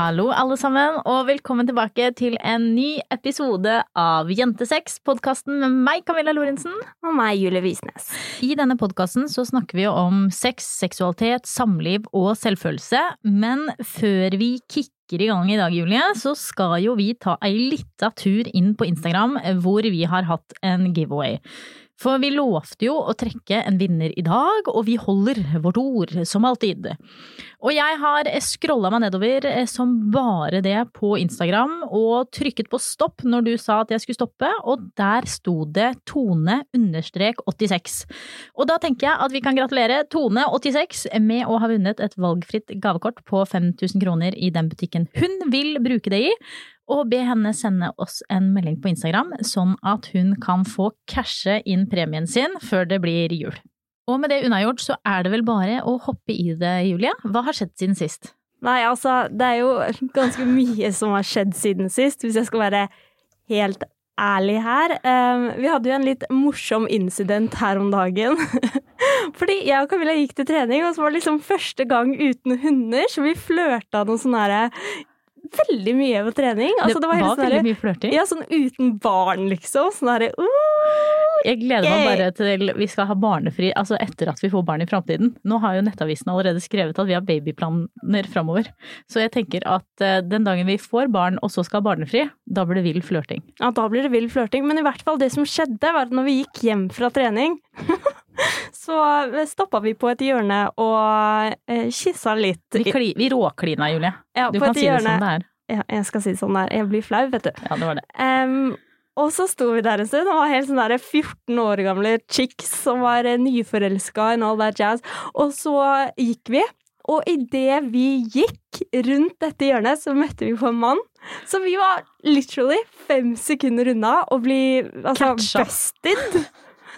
Hallo, alle sammen, og velkommen tilbake til en ny episode av Jentesex, podkasten med meg, Camilla Lorentzen. Og meg, Julie Visnes. I denne podkasten så snakker vi om sex, seksualitet, samliv og selvfølelse. Men før vi kicker i gang i dag, Julie, så skal jo vi ta ei lita tur inn på Instagram hvor vi har hatt en giveaway. For vi lovte jo å trekke en vinner i dag, og vi holder vårt ord, som alltid. Og jeg har scrolla meg nedover eh, som bare det på Instagram, og trykket på stopp når du sa at jeg skulle stoppe, og der sto det Tone understrek 86. Og da tenker jeg at vi kan gratulere Tone86 med å ha vunnet et valgfritt gavekort på 5000 kroner i den butikken hun vil bruke det i og be henne sende oss en melding på Instagram, sånn at hun kan få cashe inn premien sin før det blir jul. Og med det unnagjort, så er det vel bare å hoppe i det, Julie. Hva har skjedd siden sist? Nei, altså, det er jo ganske mye som har skjedd siden sist, hvis jeg skal være helt ærlig her. Um, vi hadde jo en litt morsom incident her om dagen. Fordi jeg og Camilla gikk til trening, og så var det liksom første gang uten hunder, så vi flørta noe sånn herre veldig mye med trening. Altså, det, det, var, var sånn veldig mye flørting? Ja, sånn uten barn, liksom. Sånn derre uh, Jeg gleder meg bare til vi skal ha barnefri altså etter at vi får barn i framtiden. Nå har jo Nettavisen allerede skrevet at vi har babyplaner framover. Så jeg tenker at uh, den dagen vi får barn og så skal ha barnefri, da blir det vill flørting. Ja, da blir det vill flørting. Men i hvert fall det som skjedde, var at når vi gikk hjem fra trening så stoppa vi på et hjørne og eh, kyssa litt. Vi, kli, vi råklina, Julie. Ja, du kan si hjørne. det som det er. Ja, jeg skal si det sånn der. Jeg blir flau, vet du. Ja, det var det. Um, og så sto vi der en stund og var helt sånn der 14 år gamle chicks som var eh, nyforelska and all that jazz. Og så gikk vi, og idet vi gikk rundt dette hjørnet, så møtte vi på en mann. Så vi var literally fem sekunder unna å bli altså, busted.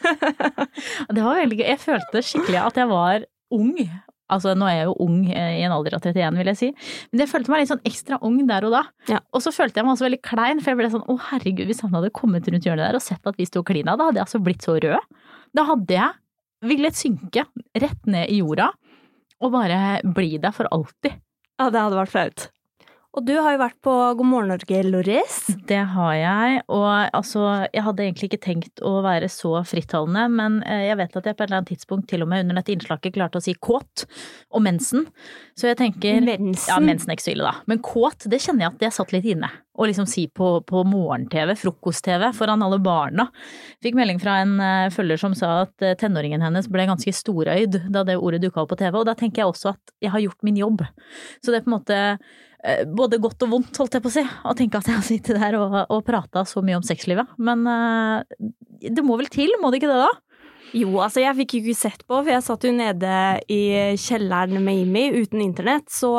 det var veldig gøy. Jeg følte skikkelig at jeg var ung. Altså, nå er jeg jo ung eh, i en alder av 31, vil jeg si. Men jeg følte meg litt sånn ekstra ung der og da. Ja. Og så følte jeg meg også veldig klein, for jeg ble sånn å herregud, hvis han hadde kommet rundt hjørnet der og sett at vi sto klina, da hadde jeg altså blitt så rød. Da hadde jeg villet synke rett ned i jorda og bare bli der for alltid. Ja, det hadde vært flaut. Og du har jo vært på God morgen Norge, Loris. Det har jeg. Og altså, jeg hadde egentlig ikke tenkt å være så frittalende, men eh, jeg vet at jeg på et eller annet tidspunkt til og med under dette innslaget klarte å si kåt og mensen. Så jeg tenker Mensen? Ja, mensen er ikke så ille, da. Men kåt, det kjenner jeg at jeg satt litt inne. Å liksom si på, på morgen-TV, frokost-TV, foran alle barna. Fikk melding fra en uh, følger som sa at uh, tenåringen hennes ble ganske storøyd da det ordet dukka opp på TV, og da tenker jeg også at jeg har gjort min jobb. Så det er på en måte Eh, både godt og vondt, holdt jeg på å si, å tenke at jeg har sittet der og, og prata så mye om sexlivet. Men uh, det må vel til, må det ikke det da? Jo, altså jeg fikk jo ikke sett på, for jeg satt jo nede i kjelleren med Imi uten internett, så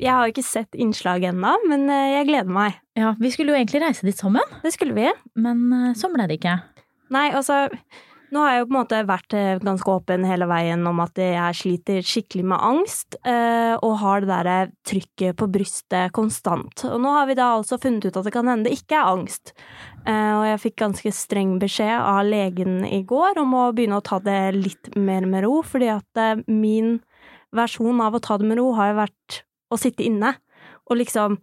jeg har ikke sett innslaget ennå, men eh, jeg gleder meg. Ja, Vi skulle jo egentlig reise dit sammen. Det skulle vi. Men sånn ble det ikke. Nei, altså nå har jeg jo på en måte vært eh, ganske åpen hele veien om at jeg sliter skikkelig med angst, eh, og har det derre trykket på brystet konstant. Og nå har vi da altså funnet ut at det kan hende det ikke er angst. Eh, og jeg fikk ganske streng beskjed av legen i går om å begynne å ta det litt mer med ro, fordi at min versjon av å ta det med ro har jo vært å sitte inne og liksom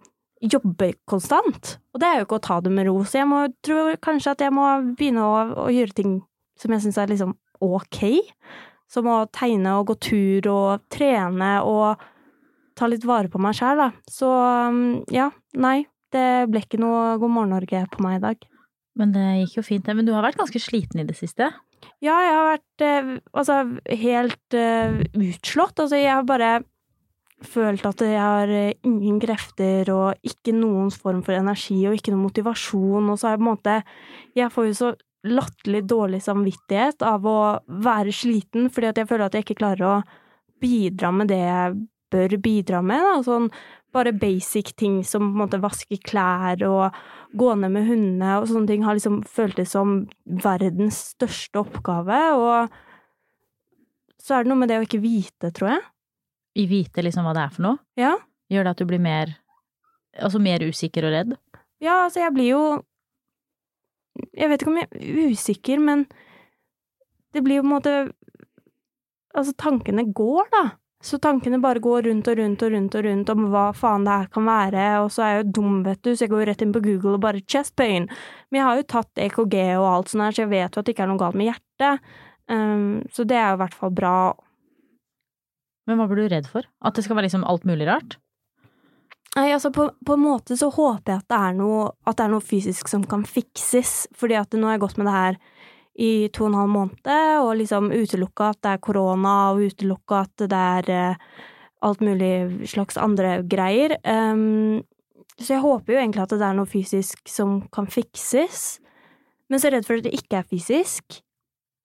jobbe konstant. Og det er jo ikke å ta det med ro, så jeg må, tror kanskje at jeg må begynne å, å gjøre ting som jeg syns er liksom ok. Som å tegne og gå tur og trene og ta litt vare på meg sjæl, da. Så um, ja, nei. Det ble ikke noe God morgen Norge på meg i dag. Men det gikk jo fint, det. Men du har vært ganske sliten i det siste? Ja, jeg har vært eh, altså helt uh, utslått. Altså, jeg har bare følt at jeg har eh, ingen krefter og ikke noen form for energi og ikke noen motivasjon, og så har jeg på en måte Jeg får jo så latterlig dårlig samvittighet av å være sliten, fordi at jeg føler at jeg ikke klarer å bidra med det jeg bør bidra med. Da. Sånn bare basic ting som på en måte vaske klær og gå ned med hundene og sånne ting har liksom føltes som verdens største oppgave, og så er det noe med det å ikke vite, tror jeg. i vite liksom hva det er for noe? Ja. Gjør det at du blir mer Altså mer usikker og redd? Ja, altså, jeg blir jo Jeg vet ikke om jeg er usikker, men det blir jo på en måte Altså, tankene går, da. Så tankene bare går rundt og rundt og rundt og rundt om hva faen det her kan være, og så er jeg jo dum, vet du, så jeg går jo rett inn på Google og bare chest pain. Men jeg har jo tatt EKG og alt sånt her, så jeg vet jo at det ikke er noe galt med hjertet. Um, så det er jo i hvert fall bra. Men hva blir du redd for? At det skal være liksom alt mulig rart? Nei, altså på, på en måte så håper jeg at det, noe, at det er noe fysisk som kan fikses, fordi at nå har jeg gått med det her i to og en halv måned, og liksom utelukka at det er korona, og utelukka at det er uh, alt mulig slags andre greier. Um, så jeg håper jo egentlig at det er noe fysisk som kan fikses, men så er jeg redd for at det ikke er fysisk,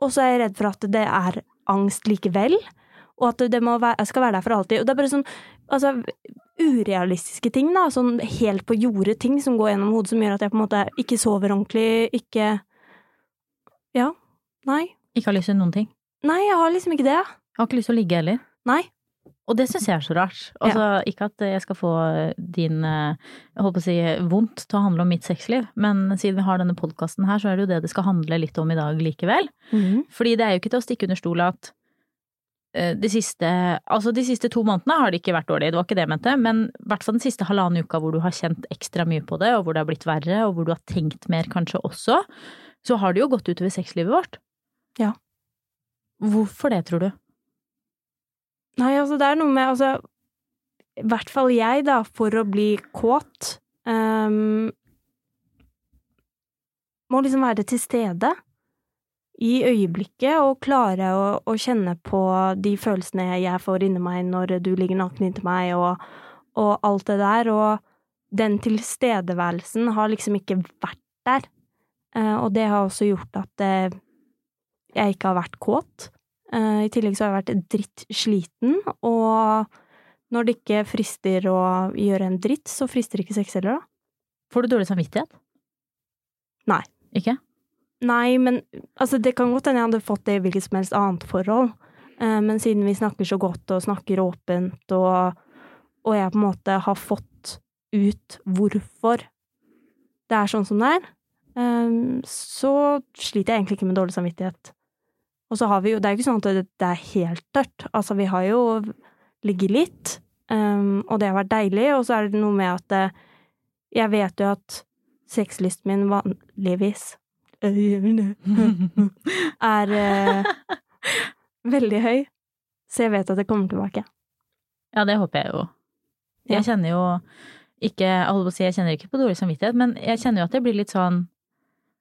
og så er jeg redd for at det er angst likevel, og at det være, skal være der for alltid. Og det er bare sånn altså, urealistiske ting, da, sånn helt på jordet ting som går gjennom hodet, som gjør at jeg på en måte ikke sover ordentlig, ikke Ja. Nei. Ikke har lyst til noen ting? Nei, jeg har liksom ikke det. Jeg har ikke lyst til å ligge heller. Nei. Og det syns jeg er så rart. Altså, ikke at jeg skal få din, jeg håper å si, vondt til å handle om mitt sexliv, men siden vi har denne podkasten her, så er det jo det det skal handle litt om i dag likevel. Mm. Fordi det er jo ikke til å stikke under stol at eh, de siste, altså de siste to månedene har det ikke vært dårlig, det var ikke det jeg mente, men i hvert fall den siste halvannen uka hvor du har kjent ekstra mye på det, og hvor det har blitt verre, og hvor du har tenkt mer kanskje også, så har det jo gått utover sexlivet vårt. Ja. Hvorfor det, tror du? Nei, altså, det er noe med Altså, i hvert fall jeg, da, for å bli kåt um, Må liksom være til stede i øyeblikket og klare å, å, kjenne på de følelsene jeg får inni meg når du ligger naken inntil meg, og, og, alt det der. Og den tilstedeværelsen har liksom ikke vært der. Uh, og det har også gjort at uh, jeg ikke har vært kåt. Uh, I tillegg så har jeg vært drittsliten, og når det ikke frister å gjøre en dritt, så frister ikke sex heller, da. Får du dårlig samvittighet? Nei. Ikke? Nei, men altså, det kan godt hende jeg hadde fått det i hvilket som helst annet forhold, uh, men siden vi snakker så godt og snakker åpent, og, og jeg på en måte har fått ut hvorfor det er sånn som det er, um, så sliter jeg egentlig ikke med dårlig samvittighet. Og så har vi jo Det er jo ikke sånn at det er helt tørt. Altså, vi har jo ligget litt, um, og det har vært deilig, og så er det noe med at uh, jeg vet jo at sexlysten min vanligvis er uh, veldig høy, så jeg vet at det kommer tilbake. Ja, det håper jeg jo. Jeg kjenner jo ikke Jeg holder på å si jeg kjenner ikke på dårlig samvittighet, men jeg kjenner jo at det blir litt sånn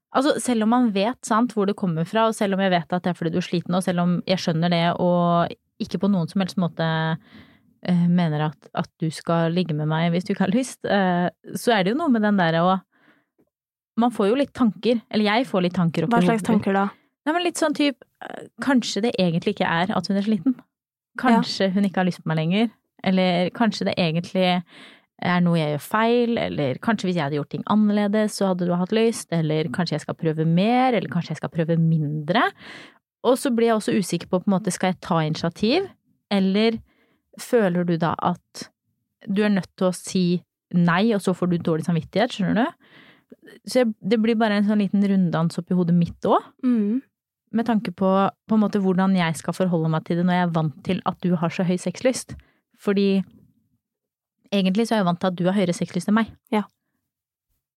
Altså, selv om man vet sant, hvor det kommer fra, og selv om jeg vet at det er fordi du er sliten, og selv om jeg skjønner det og ikke på noen som helst måte uh, mener at, at, du skal ligge med meg hvis du ikke har lyst, uh, så er det jo noe med den derre å Man får jo litt tanker, eller jeg får litt tanker oppi hodet. Hva slags tanker da? Nei, men litt sånn type uh, Kanskje det egentlig ikke er at hun er sliten. Kanskje ja. hun ikke har lyst på meg lenger. Eller kanskje det egentlig er noe jeg gjør feil, eller kanskje hvis jeg hadde gjort ting annerledes, så hadde du hatt lyst, eller kanskje jeg skal prøve mer, eller kanskje jeg skal prøve mindre. Og så blir jeg også usikker på på en måte, skal jeg ta initiativ, eller føler du da at du er nødt til å si nei, og så får du dårlig samvittighet, skjønner du? Så det blir bare en sånn liten runddans oppi hodet mitt òg. Mm. Med tanke på, på en måte hvordan jeg skal forholde meg til det når jeg er vant til at du har så høy sexlyst. Fordi egentlig så er jeg vant til at du har høyere sexlyst enn meg. Ja.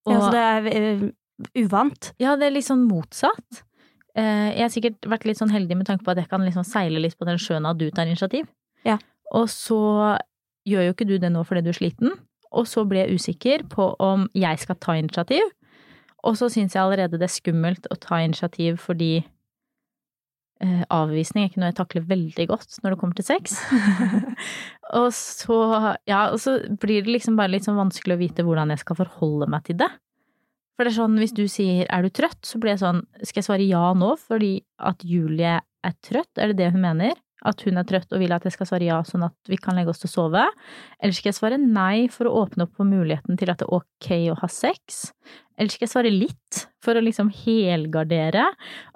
Og, ja, så det er uh, uvant? Ja, det er litt sånn motsatt. Uh, jeg har sikkert vært litt sånn heldig med tanke på at jeg kan liksom seile litt på den sjøen at du tar initiativ. Ja. Og så gjør jo ikke du det nå fordi du er sliten, og så blir jeg usikker på om jeg skal ta initiativ. Og så syns jeg allerede det er skummelt å ta initiativ fordi Eh, avvisning er ikke noe jeg takler veldig godt når det kommer til sex. og så, ja, og så blir det liksom bare litt sånn vanskelig å vite hvordan jeg skal forholde meg til det. For det er sånn, hvis du sier er du trøtt, så blir jeg sånn, skal jeg svare ja nå fordi at Julie er trøtt, er det det hun mener? At hun er trøtt og vil at jeg skal svare ja sånn at vi kan legge oss til å sove? Eller skal jeg svare nei for å åpne opp for muligheten til at det er ok å ha sex? Eller skal jeg svare litt for å liksom helgardere?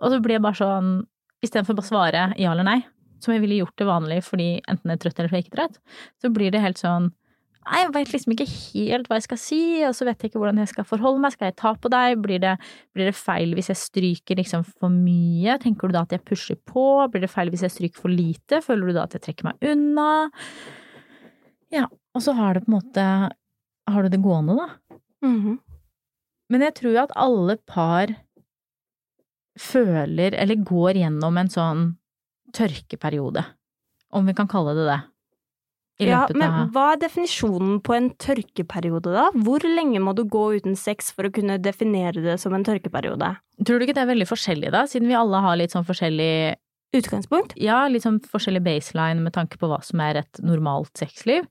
Og så blir jeg bare sånn istedenfor bare å svare ja eller nei. som jeg ville gjort det vanlig fordi enten jeg er trøtt eller ikke trøtt, så blir det helt sånn Nei, jeg vet liksom ikke helt hva jeg skal si, og så vet jeg ikke hvordan jeg skal forholde meg. Skal jeg ta på deg? Blir det, blir det feil hvis jeg stryker liksom for mye? Tenker du da at jeg pusher på? Blir det feil hvis jeg stryker for lite? Føler du da at jeg trekker meg unna? Ja, og så har det på en måte Har du det gående, da? Mhm. Men jeg tror jo at alle par føler, eller går gjennom en sånn tørkeperiode. Om vi kan kalle det det. Ja, men av hva er definisjonen på en tørkeperiode, da? Hvor lenge må du gå uten sex for å kunne definere det som en tørkeperiode? Tror du ikke det er veldig forskjellig, da? Siden vi alle har litt sånn forskjellig Utgangspunkt? Ja, litt sånn forskjellig baseline med tanke på hva som er et normalt sexliv.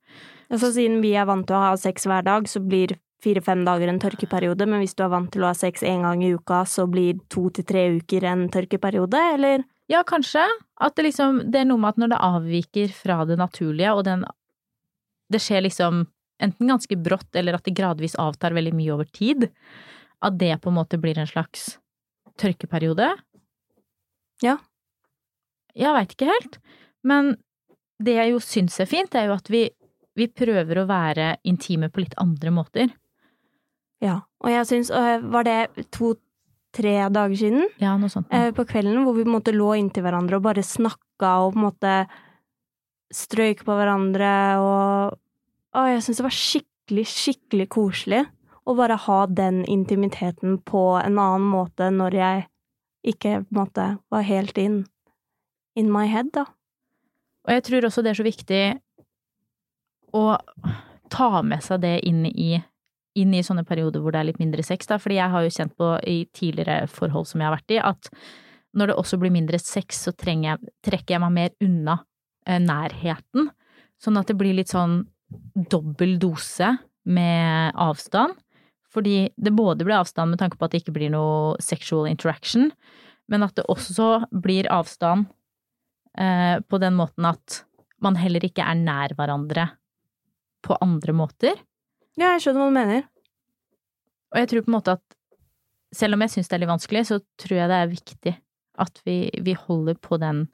Altså, siden vi er vant til å ha sex hver dag, så blir fire-fem dager en tørkeperiode, men hvis du er vant til å ha sex én gang i uka, så blir to til tre uker en tørkeperiode, eller? Ja, kanskje. At det liksom Det er noe med at når det avviker fra det naturlige, og den Det skjer liksom enten ganske brått, eller at det gradvis avtar veldig mye over tid. At det på en måte blir en slags tørkeperiode. Ja. Jeg veit ikke helt. Men det jeg jo syns er fint, er jo at vi, vi prøver å være intime på litt andre måter. Ja. Og jeg syns øh, Var det to-tre dager siden? Ja, noe sånt. Ja. på kvelden hvor vi på en måte lå inntil hverandre og bare snakka og på en måte strøyk på hverandre og Å, jeg syns det var skikkelig, skikkelig koselig å bare ha den intimiteten på en annen måte når jeg ikke på en måte var helt in in my head, da. Og jeg tror også det er så viktig å ta med seg det inn i, inn i sånne perioder hvor det er litt mindre sex, da. Fordi jeg har jo kjent på i tidligere forhold som jeg har vært i, at når det også blir mindre sex, så jeg, trekker jeg meg mer unna eh, nærheten. Sånn at det blir litt sånn dobbel dose med avstand. Fordi det både blir avstand med tanke på at det ikke blir noe sexual interaction, men at det også blir avstand eh, på den måten at man heller ikke er nær hverandre på andre måter. Ja, jeg skjønner hva du mener. Og jeg tror på en måte at selv om jeg syns det er litt vanskelig, så tror jeg det er viktig at vi, vi holder på den,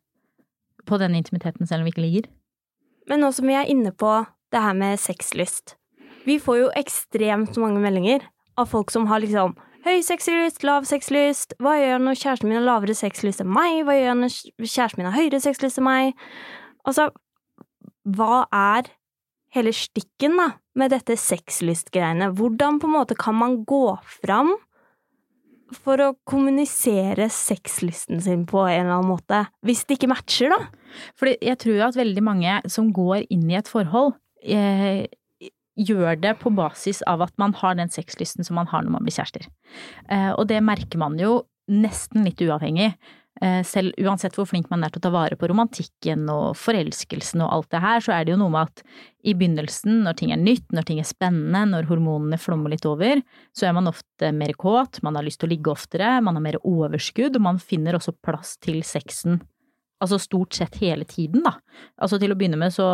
på den intimiteten selv om vi ikke ligger. Men nå som vi er inne på det her med sexlyst. Vi får jo ekstremt mange meldinger av folk som har liksom høy sexlyst, lav sexlyst, hva gjør jeg når kjæresten min har lavere sexlyst enn meg, hva gjør jeg når kjæresten min har høyere sexlyst enn meg? Altså, hva er hele stikken da, med dette sexlyst-greiene? Hvordan på en måte kan man gå fram for å kommunisere sexlysten sin på en eller annen måte, hvis det ikke matcher, da? Fordi jeg tror at veldig mange som går inn i et forhold, eh, gjør det på basis av at man har den sexlysten som man har når man blir kjærester. Eh, og det merker man jo nesten litt uavhengig. Eh, selv uansett hvor flink man er til å ta vare på romantikken og forelskelsen og alt det her, så er det jo noe med at i begynnelsen, når ting er nytt, når ting er spennende, når hormonene flommer litt over, så er man ofte mer kåt, man har lyst til å ligge oftere, man har mer overskudd, og man finner også plass til sexen. Altså stort sett hele tiden, da. Altså til å begynne med så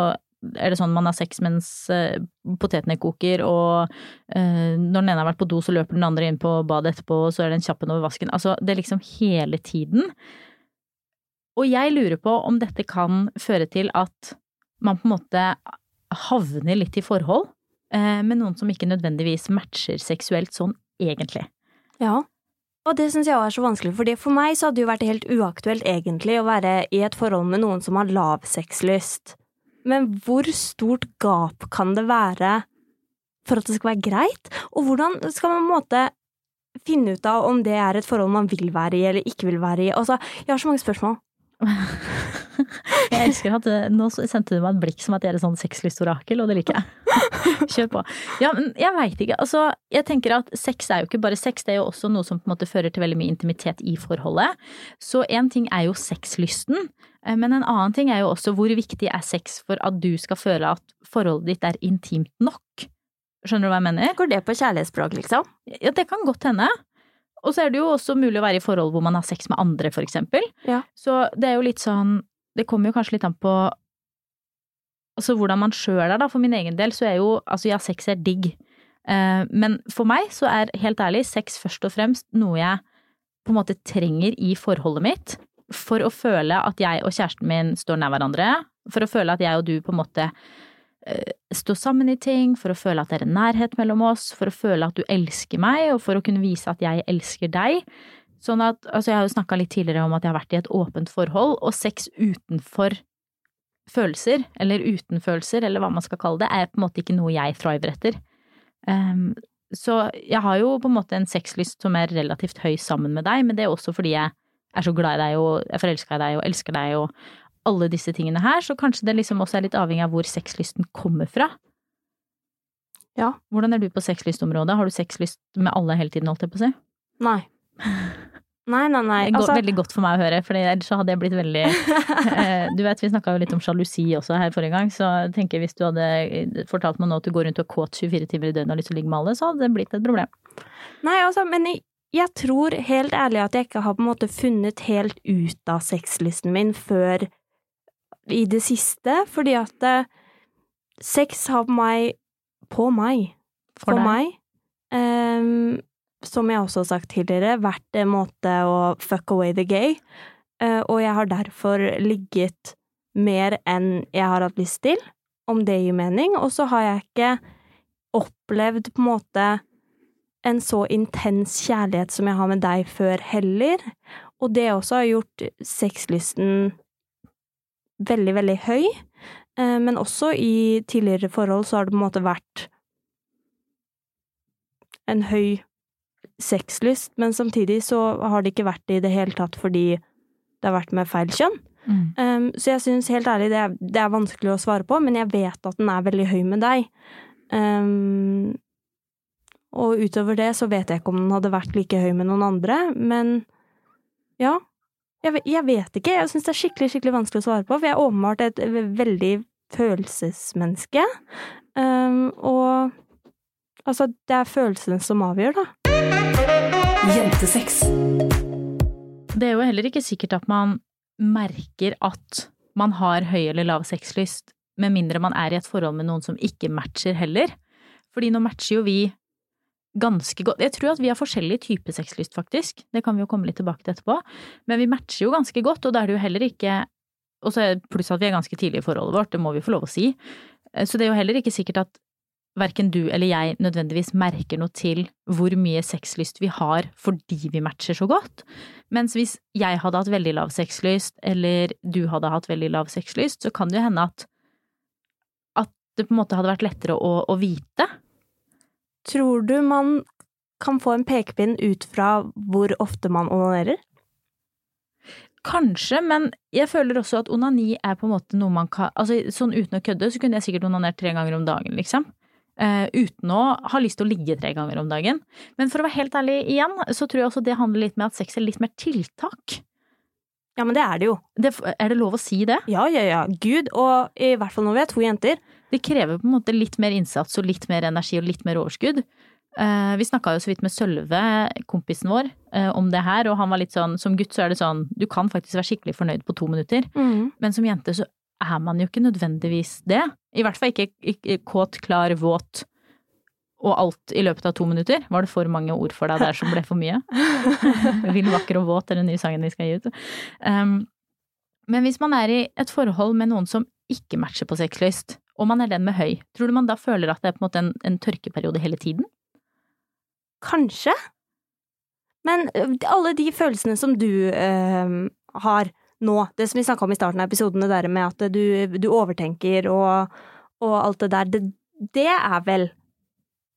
er det sånn man har sex mens uh, potetene koker, og uh, når den ene har vært på do, så løper den andre inn på badet etterpå, og så er det en kjappen over vasken. Altså, det er liksom hele tiden. Og jeg lurer på om dette kan føre til at man på en måte havner litt i forhold uh, med noen som ikke nødvendigvis matcher seksuelt sånn egentlig. Ja. Og det syns jeg er så vanskelig, fordi for meg så hadde det jo vært helt uaktuelt egentlig å være i et forhold med noen som har lav sexlyst. Men hvor stort gap kan det være for at det skal være greit? Og hvordan skal man på en måte finne ut av om det er et forhold man vil være i eller ikke vil være i? Altså, jeg har så mange spørsmål. Jeg elsker at eh, nå sendte du meg et blikk som at jeg er et sånn sexlystorakel, og det liker jeg. Kjør på. Ja, men jeg veit ikke. Altså, jeg tenker at sex er jo ikke bare sex, det er jo også noe som på en måte fører til veldig mye intimitet i forholdet. Så én ting er jo sexlysten, eh, men en annen ting er jo også hvor viktig er sex for at du skal føle at forholdet ditt er intimt nok. Skjønner du hva jeg mener? Går det på kjærlighetsspråk, liksom? Ja, det kan godt hende. Og så er det jo også mulig å være i forhold hvor man har sex med andre, for eksempel. Ja. Så det er jo litt sånn Det kommer jo kanskje litt an på altså hvordan man sjøl er, da. For min egen del så er jo Altså, ja, sex er digg. Eh, men for meg så er helt ærlig sex først og fremst noe jeg på en måte trenger i forholdet mitt. for å føle at jeg og kjæresten min står nær hverandre, for å føle at jeg og du på en måte eh, står sammen i ting, for å føle at det er en nærhet mellom oss, for å føle at du elsker meg, og for å kunne vise at jeg elsker deg. Sånn at, altså jeg har jo snakka litt tidligere om at jeg har vært i et åpent forhold, og sex utenfor følelser, eller uten følelser, eller hva man skal kalle det, er på en måte ikke noe jeg thriver etter. Um, så jeg har jo på en måte en sexlyst som er relativt høy sammen med deg, men det er også fordi jeg er så glad i deg og er forelska i deg og elsker deg og alle disse tingene her, så kanskje det liksom også er litt avhengig av hvor sexlysten kommer fra. Ja. Hvordan er du på sexlystområdet? Har du sexlyst med alle hele tiden, holdt jeg på å si? Nei. Nei, nei, nei. Altså, veldig godt for meg å høre, for ellers hadde jeg blitt veldig eh, Du vet, vi snakka jo litt om sjalusi også her forrige gang, så jeg tenker hvis du hadde fortalt meg nå at du går rundt og er kåt 24 timer i døgnet og har lyst til å ligge med alle, så hadde det blitt et problem. nei, altså, men jeg, jeg tror helt ærlig at jeg ikke har på en måte funnet helt ut av sexlysten min før i det siste, fordi at eh, sex har på meg På meg. For For, meg. ehm, som jeg også har sagt tidligere, vært en måte å fuck away the gay. Eh, og jeg har derfor ligget mer enn jeg har hatt lyst til, om det gir mening. Og så har jeg ikke opplevd på en måte en så intens kjærlighet som jeg har med deg før heller. Og det også har gjort sexlysten veldig, veldig høy. Eh, Men også i tidligere forhold så har det på en måte vært en høy sexlyst, men samtidig så har det ikke vært det i det hele tatt fordi det har vært med feil kjønn. Mm. Um, så jeg syns helt ærlig det er, det er vanskelig å svare på, men jeg vet at den er veldig høy med deg. Um, og utover det så vet jeg ikke om den hadde vært like høy med noen andre, men ja. Jeg, jeg vet ikke. Jeg syns det er skikkelig, skikkelig vanskelig å svare på, for jeg er åpenbart et veldig følelsesmenneske. Um, og altså, det er følelsene som avgjør, da. Jentesex. Det er jo heller ikke sikkert at man merker at man har høy eller lav sexlyst, med mindre man er i et forhold med noen som ikke matcher heller. Fordi nå matcher jo vi ganske godt Jeg tror at vi har forskjellig type sexlyst, faktisk. Det kan vi jo komme litt tilbake til etterpå. Men vi matcher jo ganske godt, og da er det jo heller ikke og så Pluss at vi er ganske tidlig i forholdet vårt, det må vi få lov å si. Så det er jo heller ikke sikkert at verken du eller jeg nødvendigvis merker noe til hvor mye sexlyst vi har fordi vi matcher så godt. Mens hvis jeg hadde hatt veldig lav sexlyst, eller du hadde hatt veldig lav sexlyst, så kan det jo hende at, at det på en måte hadde vært lettere å, å vite. Tror du man kan få en pekepinn ut fra hvor ofte man onanerer? Kanskje, men jeg føler også at onani er på en måte noe man kan Altså sånn uten å kødde, så kunne jeg sikkert onanert tre ganger om dagen, liksom. Eh, uten å ha lyst til å ligge tre ganger om dagen. Men for å være helt ærlig igjen, så tror jeg også det handler litt med at sex er litt mer tiltak. Ja, men det er det jo. Det, er det lov å si det? Ja, ja, ja. Gud. Og i hvert fall når vi er to jenter. Det krever på en måte litt mer innsats og litt mer energi og litt mer overskudd. Eh, vi snakka jo så vidt med Sølve, kompisen vår, eh, om det her, og han var litt sånn Som gutt så er det sånn Du kan faktisk være skikkelig fornøyd på to minutter, men som jente så er man jo ikke nødvendigvis det. I hvert fall ikke, ikke kåt, klar, våt og alt i løpet av to minutter. Var det for mange ord for deg der som ble for mye? Vill, vakker og våt er den nye sangen vi skal gi ut. Um, men hvis man er i et forhold med noen som ikke matcher på sexlyst, og man er den med høy, tror du man da føler at det er på en måte en, en tørkeperiode hele tiden? Kanskje. Men alle de følelsene som du øh, har nå, det som vi snakka om i starten av episoden, det der med at du, du overtenker og, og alt det der, det, det er vel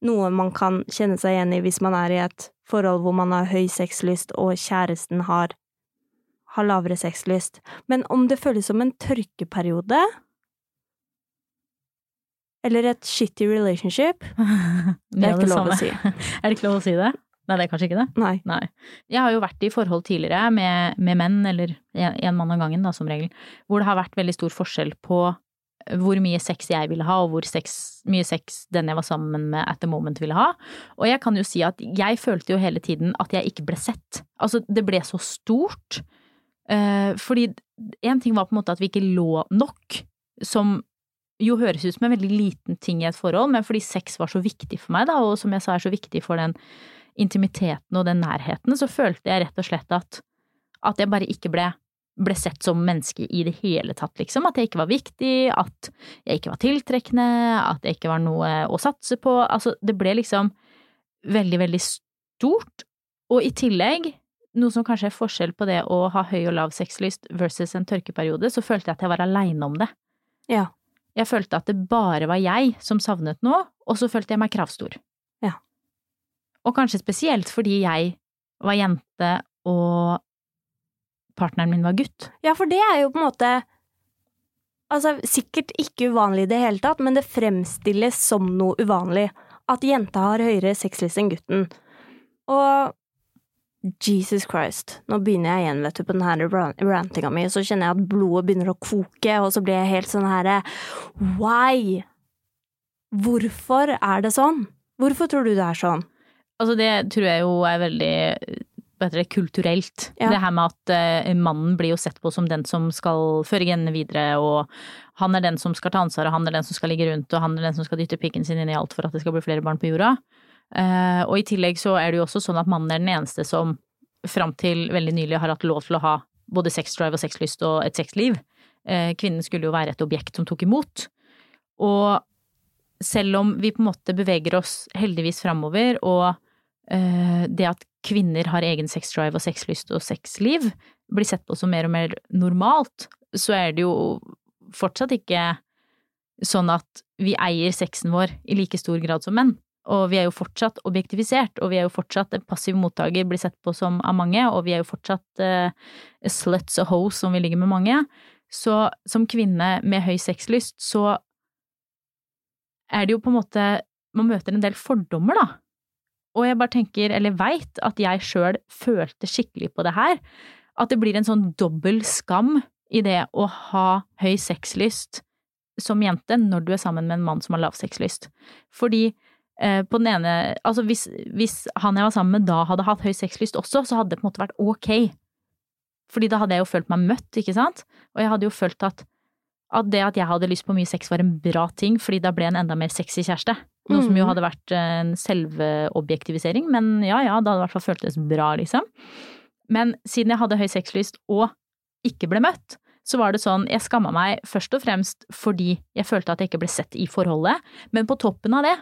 noe man kan kjenne seg igjen i hvis man er i et forhold hvor man har høy sexlyst og kjæresten har, har lavere sexlyst. Men om det føles som en tørkeperiode eller et shitty relationship, det er ikke lov å si. Er det ikke lov å si det? Nei, det er kanskje ikke det. Nei. Nei. Jeg har jo vært i forhold tidligere med, med menn, eller en mann av gangen da, som regel, hvor det har vært veldig stor forskjell på hvor mye sex jeg ville ha, og hvor sex, mye sex den jeg var sammen med at the moment ville ha. Og jeg kan jo si at jeg følte jo hele tiden at jeg ikke ble sett. Altså, det ble så stort. Eh, fordi en ting var på en måte at vi ikke lå nok, som jo høres ut som en veldig liten ting i et forhold, men fordi sex var så viktig for meg, da, og som jeg sa er så viktig for den intimiteten og den nærheten, så følte jeg rett og slett at, at jeg bare ikke ble ble sett som menneske i det hele tatt, liksom. At jeg ikke var viktig, at jeg ikke var tiltrekkende, at jeg ikke var noe å satse på. Altså, det ble liksom veldig, veldig stort. Og i tillegg, noe som kanskje er forskjell på det å ha høy og lav sexlyst versus en tørkeperiode, så følte jeg at jeg var aleine om det. Ja. Jeg følte at det bare var jeg som savnet noe, og så følte jeg meg kravstor. Og kanskje spesielt fordi jeg var jente og partneren min var gutt. Ja, for det er jo på en måte Altså, sikkert ikke uvanlig i det hele tatt, men det fremstilles som noe uvanlig. At jenta har høyere sexlyst enn gutten. Og Jesus Christ, nå begynner jeg igjen, vet du, på den her rantinga mi, så kjenner jeg at blodet begynner å koke, og så blir jeg helt sånn herre Why? Hvorfor er det sånn? Hvorfor tror du det er sånn? Altså, det tror jeg jo er veldig det, kulturelt. Ja. Det her med at uh, mannen blir jo sett på som den som skal føre genene videre, og han er den som skal ta ansvar, og han er den som skal ligge rundt, og han er den som skal dytte pikken sin inn i alt for at det skal bli flere barn på jorda. Uh, og i tillegg så er det jo også sånn at mannen er den eneste som fram til veldig nylig har hatt lov til å ha både sexdrive og sexlyst og et sexliv. Uh, kvinnen skulle jo være et objekt som tok imot. Og selv om vi på en måte beveger oss heldigvis framover, og det at kvinner har egen sexdrive og sexlyst og sexliv, blir sett på som mer og mer normalt, så er det jo fortsatt ikke sånn at vi eier sexen vår i like stor grad som menn. Og vi er jo fortsatt objektifisert, og vi er jo fortsatt en passiv mottaker, blir sett på som av mange, og vi er jo fortsatt uh, sluts og hoes som vi ligger med mange. Så som kvinne med høy sexlyst, så er det jo på en måte Man møter en del fordommer, da. Og jeg bare tenker, eller veit, at jeg sjøl følte skikkelig på det her. At det blir en sånn dobbel skam i det å ha høy sexlyst som jente når du er sammen med en mann som har lav sexlyst. Fordi eh, på den ene Altså hvis, hvis han jeg var sammen med da hadde hatt høy sexlyst også, så hadde det på en måte vært ok. Fordi da hadde jeg jo følt meg møtt, ikke sant? Og jeg hadde jo følt at, at det at jeg hadde lyst på mye sex var en bra ting, fordi da ble en enda mer sexy kjæreste. Noe som jo Mhm. hadde vært en selvobjektivisering, men ja ja, det hadde i hvert fall føltes bra, liksom. Men siden jeg hadde høy sexlyst og ikke ble møtt, så var det sånn, jeg skamma meg først og fremst fordi jeg følte at jeg ikke ble sett i forholdet, men på toppen av det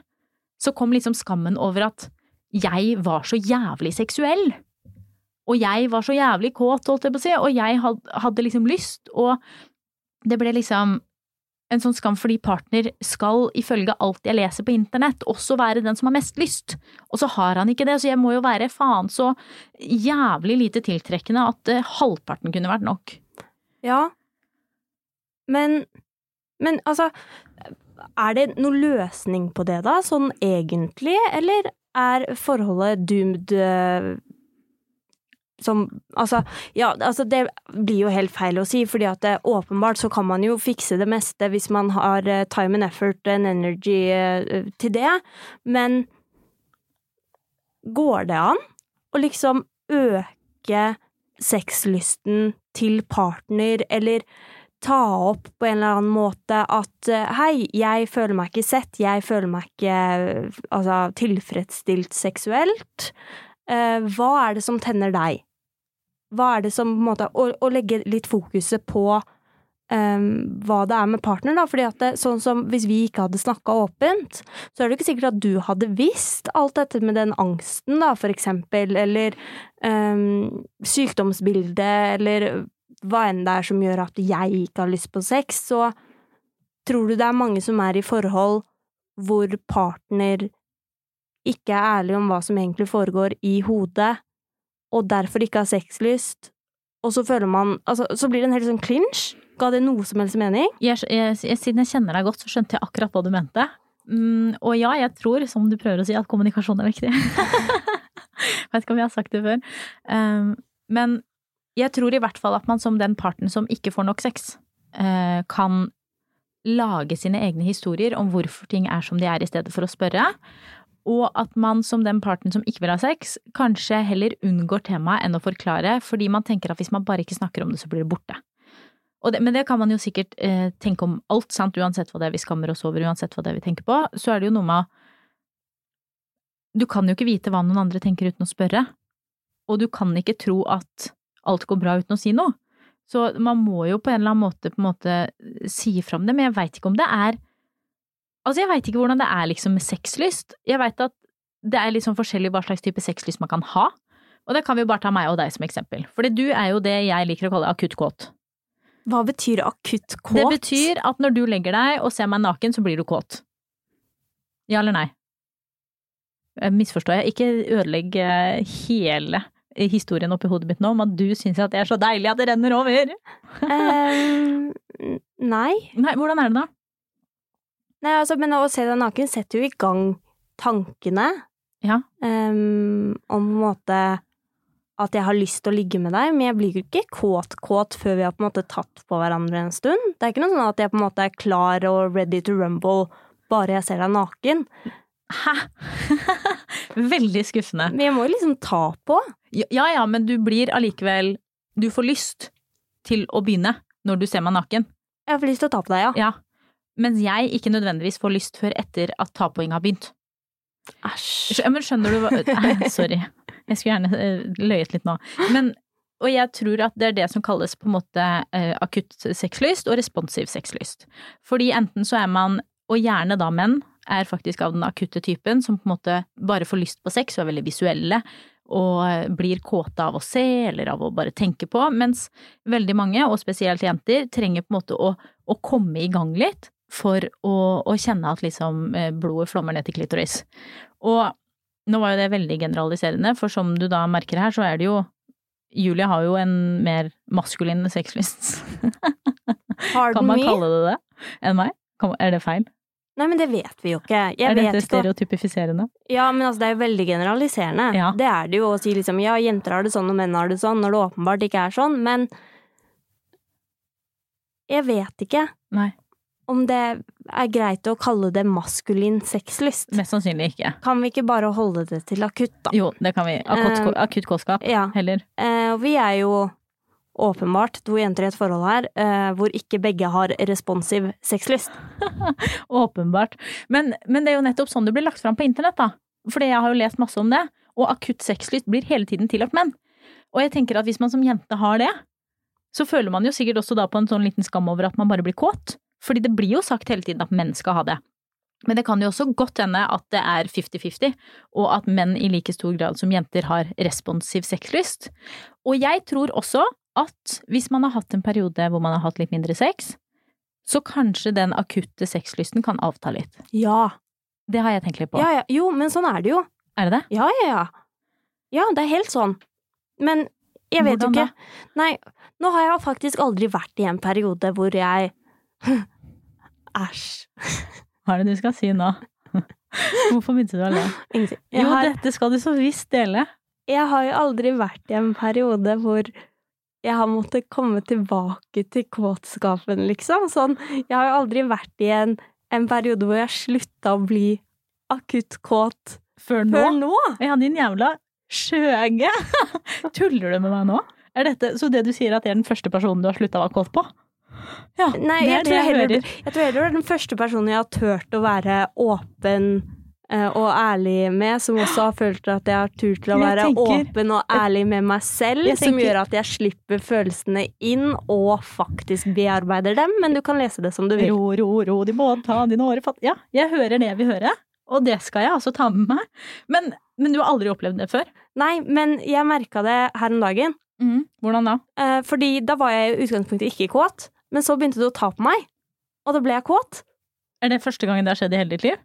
så kom liksom skammen over at jeg var så jævlig seksuell. Og jeg var så jævlig kåt, holdt jeg på å si, og jeg had- hadde liksom lyst, og det ble liksom en sånn skam fordi partner skal, ifølge alt jeg leser på internett, også være den som har mest lyst. Og så har han ikke det, så jeg må jo være faen så jævlig lite tiltrekkende at eh, halvparten kunne vært nok. Ja. Men, men altså Er det noen løsning på det, da, sånn egentlig, eller er forholdet doomed eh, som Altså, ja, altså det blir jo helt feil å si, fordi at det, åpenbart så kan man jo fikse det meste hvis man har eh, time and effort and energy eh, til det, men går det an å liksom øke sexlysten til partner, eller ta opp på en eller annen måte at eh, hei, jeg føler meg ikke sett, jeg føler meg ikke altså, tilfredsstilt seksuelt. Hva er det som tenner deg? Hva er det som på en måte Å, å legge litt fokuset på Um, hva det er med partner, da. Fordi at det, sånn som hvis vi ikke hadde snakka åpent, så er det ikke sikkert at du hadde visst alt dette med den angsten, da, for eksempel, eller um, sykdomsbildet, eller hva enn det er som gjør at jeg ikke har lyst på sex, så tror du det er mange som er i forhold hvor partner ikke er ærlig om hva som egentlig foregår i hodet, og derfor ikke har sexlyst, og så føler man Altså, så blir det en helt sånn clinch. Ga det noe som helst mening? Jeg, jeg, jeg, siden jeg kjenner deg godt, så skjønte jeg akkurat hva du mente. Mm, og ja, jeg tror, som du prøver å si, at kommunikasjon er viktig. Vet ikke om jeg har sagt det før. Um, men jeg tror i hvert fall at man som den parten som ikke får nok sex, uh, kan lage sine egne historier om hvorfor ting er som de er, i stedet for å spørre. Og at man som den parten som ikke vil ha sex, kanskje heller unngår temaet enn å forklare, fordi man tenker at hvis man bare ikke snakker om det, så blir det borte. Det, men det kan man jo sikkert eh, tenke om alt, sant, uansett hva det er vi skammer oss over, uansett hva det er vi tenker på. Så er det jo noe med Du kan jo ikke vite hva noen andre tenker uten å spørre. Og du kan ikke tro at alt går bra uten å si noe. Så man må jo på en eller annen måte måte si fra om det, men jeg veit ikke om det er Altså, jeg veit ikke hvordan det er liksom med sexlyst. Jeg veit at det er sånn forskjellig hva slags type sexlyst man kan ha. Og det kan vi jo bare ta meg og deg som eksempel. Fordi du er jo det jeg liker å kalle akutt kåt. Hva betyr akutt kåt? Det betyr at når du legger deg og ser meg naken, så blir du kåt. Ja eller nei? Jeg Misforstår jeg? Ikke ødelegg eh, hele historien oppi hodet mitt nå om at du syns at det er så deilig at det renner over. um, nei. Nei, hvordan er det da? Nei altså, men å se deg naken setter jo i gang tankene Ja. um, om på en måte at jeg har lyst til å ligge med deg, men jeg blir jo ikke kåt-kåt før vi har på en måte tatt på hverandre en stund. Det er ikke noe sånn at jeg på en måte er klar og ready to rumble bare jeg ser deg naken. Hæ? Veldig skuffende. Men jeg må jo liksom ta på. Ja ja, men du blir allikevel Du får lyst til å begynne når du ser meg naken. Jeg får lyst til å ta på deg, ja. Ja. Mens jeg ikke nødvendigvis får lyst før etter at tapoing har begynt. Æsj. Men skjønner du hva Nei, Sorry. Jeg skulle gjerne eh, løyet litt nå. Men, og jeg tror at det er det som kalles på en måte eh, akutt sexlyst og responsiv sexlyst. Fordi enten så er man, og gjerne da menn, er faktisk av den akutte typen som på en måte bare får lyst på sex og er veldig visuelle og eh, blir kåte av å se eller av å bare tenke på, mens veldig mange, og spesielt jenter, trenger på en måte å, å komme i gang litt for å, å kjenne at liksom eh, blodet flommer ned til klitoris. Og nå var jo det veldig generaliserende, for som du da merker her, så er det jo Julie har jo en mer maskulin sexlyst, kan man kalle det det, enn meg? Er det feil? Nei, men det vet vi jo ikke. Jeg er dette stereotypifiserende? Ja, men altså, det er jo veldig generaliserende. Ja. Det er det jo å si liksom ja, jenter har det sånn og menn har det sånn, når det åpenbart ikke er sånn, men jeg vet ikke Nei, om det er greit å kalle det maskulin sexlyst. mest sannsynlig ikke. Kan vi ikke bare holde det til akutt, da? Jo, det kan vi. Akutt, Eh, akutt kåtskap, Ja. heller. Uh, vi er jo åpenbart to jenter i et forhold her uh, hvor ikke begge har responsiv sexlyst. Åpenbart. Men, men det er jo nettopp sånn det blir lagt fram på internett, da. Fordi jeg har jo lest masse om det. Og akutt sexlyst blir hele tiden tillatt menn. Og jeg tenker at hvis man som jente har det, så føler man jo sikkert også da på en sånn liten skam over at man bare blir kåt. Fordi det blir jo sagt hele tiden at menn skal ha det. Men det kan jo også godt hende at det er 50-50, og at menn i like stor grad som jenter har responsiv sexlyst. Og jeg tror også at hvis man har hatt en periode hvor man har hatt litt mindre sex, så kanskje den akutte sexlysten kan avta litt. Ja. Det har jeg tenkt litt på. ja, ja. Jo, men sånn er det jo. Er det det? Ja, ja, ja. Ja, det er helt sånn. Men jeg vet jo ikke. ikke. Nei, nå har jeg faktisk aldri vært i en periode hvor jeg Æsj. Hva er det du skal si nå? Hvorfor begynte du å le? Ingenting. Jeg, Jo, har- dette skal du så visst dele. jeg har jo aldri vært i en periode hvor jeg har måttet komme tilbake til kåtskapen, liksom. Sånn, jeg har jo aldri vært i en, en periode hvor jeg slutta å bli akutt kåt Før nå? før nå. Ja, din jævla skjøge! Tuller du med meg nå? Er dette, så det du sier at jeg er den første personen du har slutta å være kåt på? Ja, Nei, det jeg er det jeg, jeg heller, hører. jeg tror heller det er den første personen jeg har turt å være åpen eh, og ærlig med, som også har følt at jeg har turt til å være tenker- åpen og ærlig med meg selv, tenker, som gjør at jeg slipper følelsene inn og faktisk bearbeider dem, men du kan lese det som du vil. Ro, ro, ro, de må ta dine åre fatt... Ja, jeg hører det jeg vil høre, og det skal jeg altså ta med meg. Men, men du har aldri opplevd det før? Nei, men jeg merka det her om dagen, Hvordan da? eh, fordi da var jeg i utgangspunktet ikke kåt, men så begynte du å ta på meg, og da ble jeg kåt. Er det første gangen det har skjedd i hele ditt liv?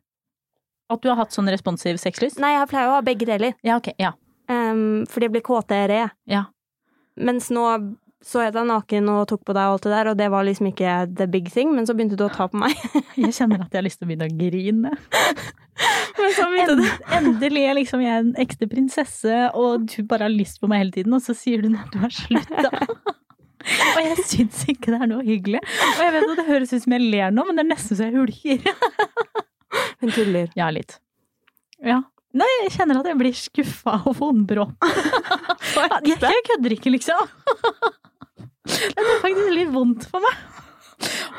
At du har hatt sånn responsiv sexlyst? Nei, jeg pleier å ha begge deler, Ja, ok. Ja. um, fordi jeg blir kåtere. Ja. Mens nå så jeg deg naken og tok på deg og alt det der, og det var liksom ikke the big thing, men så begynte du å ta på meg. Jeg kjenner at jeg har lyst til å begynne å grine. Men så begynte du endelig er liksom jeg en ekte prinsesse, og du bare har lyst på meg hele tiden, og så sier du at du har slutta. og jeg syns ikke det er noe hyggelig. Og jeg vet at det høres ut som jeg ler nå, men det er nesten så jeg hulker. Hun tuller. Ja, litt. Ja. Nei, jeg kjenner at jeg blir skuffa og vondbrå. jeg, jeg kødder ikke, liksom. Det er faktisk litt vondt for meg.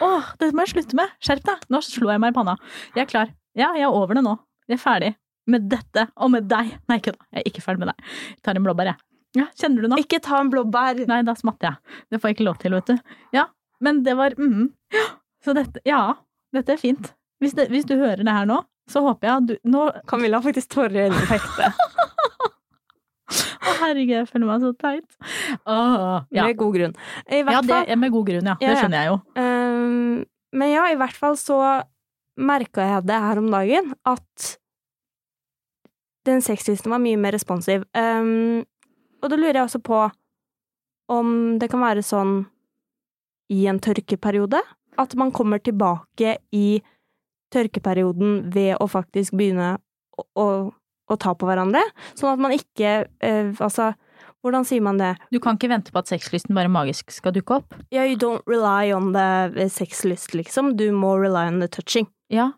Åh, dette må jeg slutte med. Skjerp deg. Nå slo jeg meg i panna. Jeg er klar. Ja, jeg er over det nå. Jeg er ferdig med dette og med deg. Nei, kødda. Jeg er ikke ferdig med deg. Jeg tar en blåbær, jeg. Ja, kjenner du nå? Ikke ta en blåbær. Nei, da smatter jeg. Det får jeg ikke lov til, vet du. Ja, men det var mm. Så dette, ja, dette er fint. Hvis, det, hvis du hører det her nå, så håper jeg at du Nå Camilla har faktisk tårer i øynene på. Å, herregud, jeg føler meg så teit. Åh, ja. Med god grunn. I hvert ja, det er med god grunn, ja. Det skjønner jeg jo. Um, men ja, i hvert fall så merka jeg det her om dagen, at den sexlisten var mye mer responsiv. Ehm, og da lurer jeg også på om det kan være sånn i en tørkeperiode, at man kommer tilbake i tørkeperioden ved å faktisk begynne å, å, å ta på hverandre, sånn at man ikke eh, Altså, hvordan sier man det? Du kan ikke vente på at sexlysten bare magisk skal dukke opp. Yeah, you don't rely on the sexlyst, liksom. Du må rely on the touching. Ja,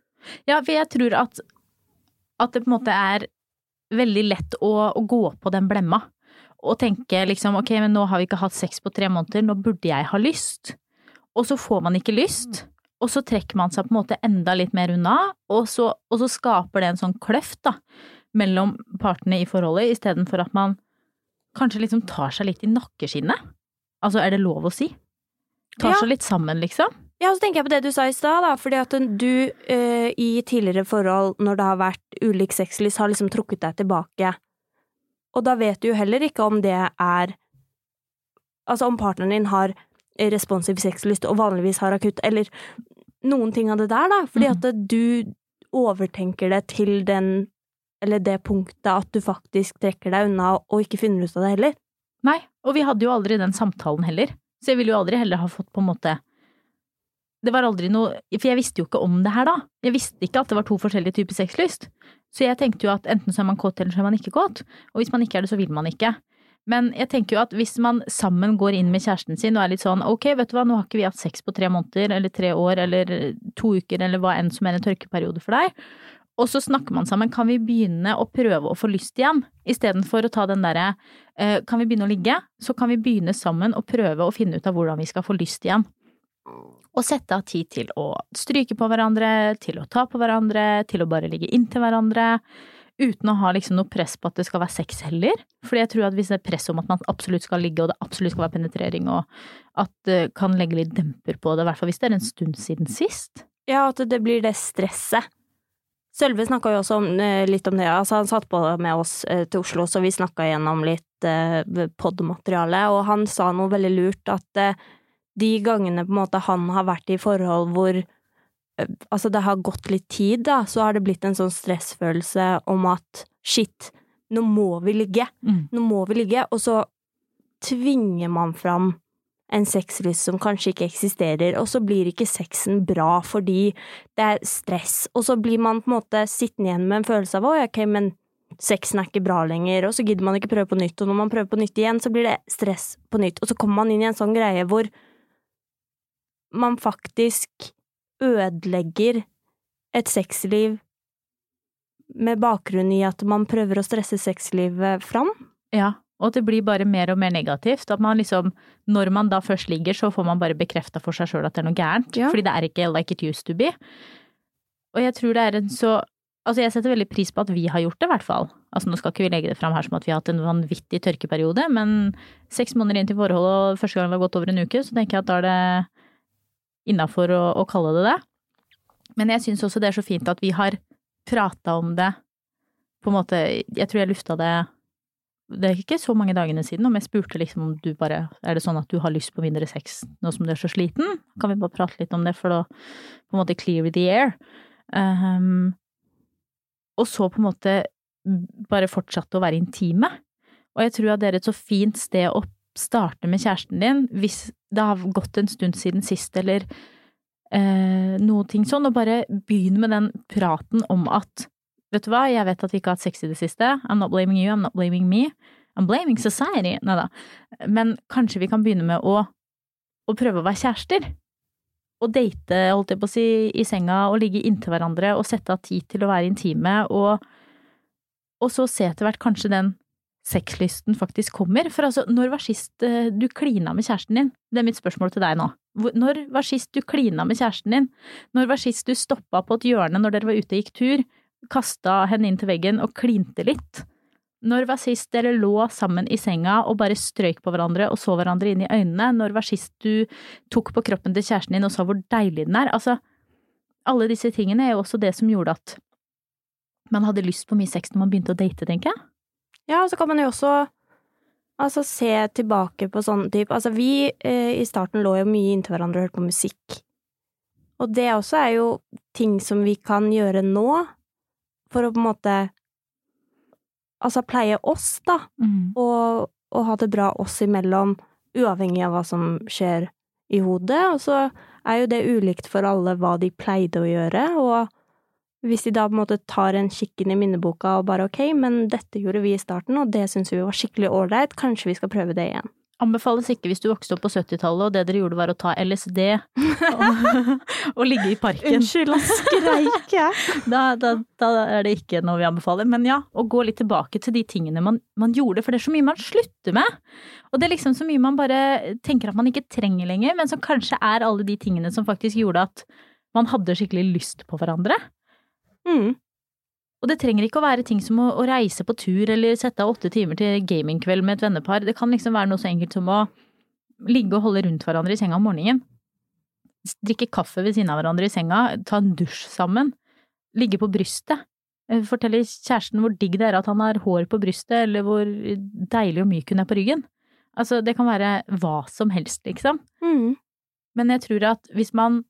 ja for jeg tror at, at det på en måte er veldig lett å, å gå på den blemma. Og tenke liksom ok, men nå har vi ikke hatt sex på tre måneder, nå burde jeg ha lyst. Og så får man ikke lyst. Og så trekker man seg på en måte enda litt mer unna, og så, og så skaper det en sånn kløft da, mellom partene i forholdet, istedenfor at man kanskje liksom tar seg litt i nakkeskinnet. Altså, er det lov å si? Tar Ja. seg litt sammen, liksom. Ja, og så tenker jeg på det du sa i stad, da, fordi at du eh, i tidligere forhold, når det har vært ulik sexlyst, har liksom trukket deg tilbake. Og da vet du jo heller ikke om det er Altså om partneren din har responsiv sexlyst og vanligvis har akutt, eller noen ting av det der, da. Fordi Mhm. at du overtenker det til den eller det punktet at du faktisk trekker deg unna og ikke finner ut av det heller. Nei, og vi hadde jo aldri den samtalen heller. Så jeg ville jo aldri heller ha fått på en måte Det var aldri noe For jeg visste jo ikke om det her da. Jeg visste ikke at det var to forskjellige typer sexlyst. Så jeg tenkte jo at enten så er man kåt, eller så er man ikke kåt. Og hvis man ikke er det, så vil man ikke. Men jeg tenker jo at hvis man sammen går inn med kjæresten sin og er litt sånn ok, vet du hva, nå har ikke vi hatt sex på tre måneder, eller tre år, eller to uker, eller hva enn som er en tørkeperiode for deg. Og så snakker man sammen, kan vi begynne å prøve å få lyst igjen? Istedenfor å ta den derre eh, kan vi begynne å ligge, så kan vi begynne sammen og prøve å finne ut av hvordan vi skal få lyst igjen. Og sette av tid til å stryke på hverandre, til å ta på hverandre, til å bare ligge inntil hverandre. Uten å ha liksom noe press på at det skal være sex heller. Fordi jeg tror at hvis det er press om at man absolutt skal ligge, og det absolutt skal være penetrering, og at det kan legge litt demper på det, i hvert fall hvis det er en stund siden sist. Ja, at det blir det stresset. Sølve snakka jo også om, eh, litt om det, altså han satt på med oss eh, til Oslo, så vi snakka gjennom litt eh, podmateriale, og han sa noe veldig lurt, at de gangene på en måte han har vært i forhold hvor eh, altså det har gått litt tid, da, så har det blitt en sånn stressfølelse om at shit, nå må vi ligge, Mm. nå må vi ligge, og så tvinger man fram en sexlyst som kanskje ikke eksisterer, og så blir ikke sexen bra fordi det er stress, og så blir man på en måte sittende igjen med en følelse av å, ok, men sexen er ikke bra lenger, og så gidder man ikke prøve på nytt, og når man prøver på nytt igjen, så blir det stress på nytt, og så kommer man inn i en sånn greie hvor man faktisk ødelegger et sexliv med bakgrunn i at man prøver å stresse sexlivet fram. Ja, og at det blir bare mer og mer negativt. At man liksom, når man da først ligger, så får man bare bekrefta for seg sjøl at det er noe gærent. Ja. Fordi det er ikke like it used to be. Og jeg tror det er en så Altså, jeg setter veldig pris på at vi har gjort det, i hvert fall. Altså, nå skal ikke vi legge det fram her som at vi har hatt en vanvittig tørkeperiode, men seks måneder inn til forholdet, og første gang det har gått over en uke, så tenker jeg at da er det innafor å, å kalle det det. Men jeg syns også det er så fint at vi har prata om det på en måte Jeg tror jeg lufta det det er ikke så mange dagene siden, om jeg spurte liksom om du bare Er det sånn at du har lyst på mindre sex nå som du er så sliten? Kan vi bare prate litt om det for å på en måte clear the air? Um, og så på en måte bare fortsatte å være intime. Og jeg tror at det er et så fint sted å starte med kjæresten din hvis det har gått en stund siden sist, eller eh, noe ting sånn, og bare begynne med den praten om at Vet du hva, jeg vet at vi ikke har hatt sex i det siste. I'm not blaming you, I'm not blaming me. I'm blaming society. Nei da. Men kanskje vi kan begynne med å, å prøve å være kjærester. Og date, holdt jeg på å si, i senga og ligge inntil hverandre og sette av tid til å være intime, og, og så se etter hvert kanskje den sexlysten faktisk kommer. For altså, når var sist eh, du klina med kjæresten din? Det er mitt spørsmål til deg nå. Når var sist du klina med kjæresten din? Når var sist du stoppa på et hjørne når dere var ute og gikk tur, kasta henne inn til veggen og klinte litt? Når var sist dere lå sammen i senga og bare strøyk på hverandre og så hverandre inn i øynene? Når var sist du tok på kroppen til kjæresten din og sa hvor deilig den er? Altså, alle disse tingene er jo også det som gjorde at man hadde lyst på mye sex når man begynte å date, tenker jeg. Ja, og så kan man jo også altså, se tilbake på sånn type Altså, vi eh, i starten lå jo mye inntil hverandre og hørte på musikk. Og det også er jo ting som vi kan gjøre nå, for å på en måte Altså pleie oss, da, og, og ha det bra oss imellom, uavhengig av hva som skjer i hodet. Og så er jo det ulikt for alle hva de pleide å gjøre, og hvis de da på en måte tar en kikk inn i minneboka og bare ok, men dette gjorde vi i starten, og det syns vi var skikkelig ålreit, kanskje vi skal prøve det igjen. Anbefales ikke hvis du vokste opp på 70-tallet og det dere gjorde var å ta LSD og, og ligge i parken. Unnskyld, da skreik jeg! Da, da, da er det ikke noe vi anbefaler. Men ja, å gå litt tilbake til de tingene man, man, gjorde, for det er så mye man slutter med. Og det er liksom så mye man bare tenker at man ikke trenger lenger, men som kanskje er alle de tingene som faktisk gjorde at man hadde skikkelig lyst på hverandre. Mm. Og det trenger ikke å være ting som å, å reise på tur eller sette av åtte timer til gamingkveld med et vennepar. Det kan liksom være noe så enkelt som å ligge og holde rundt hverandre i senga om morgenen. Drikke kaffe ved siden av hverandre i senga, ta en dusj sammen. Ligge på brystet. Eh, fortelle kjæresten hvor digg det er at han har hår på brystet, eller hvor deilig og myk hun er på ryggen. Altså, det kan være hva som helst, liksom. Mm. Men jeg tror at hvis man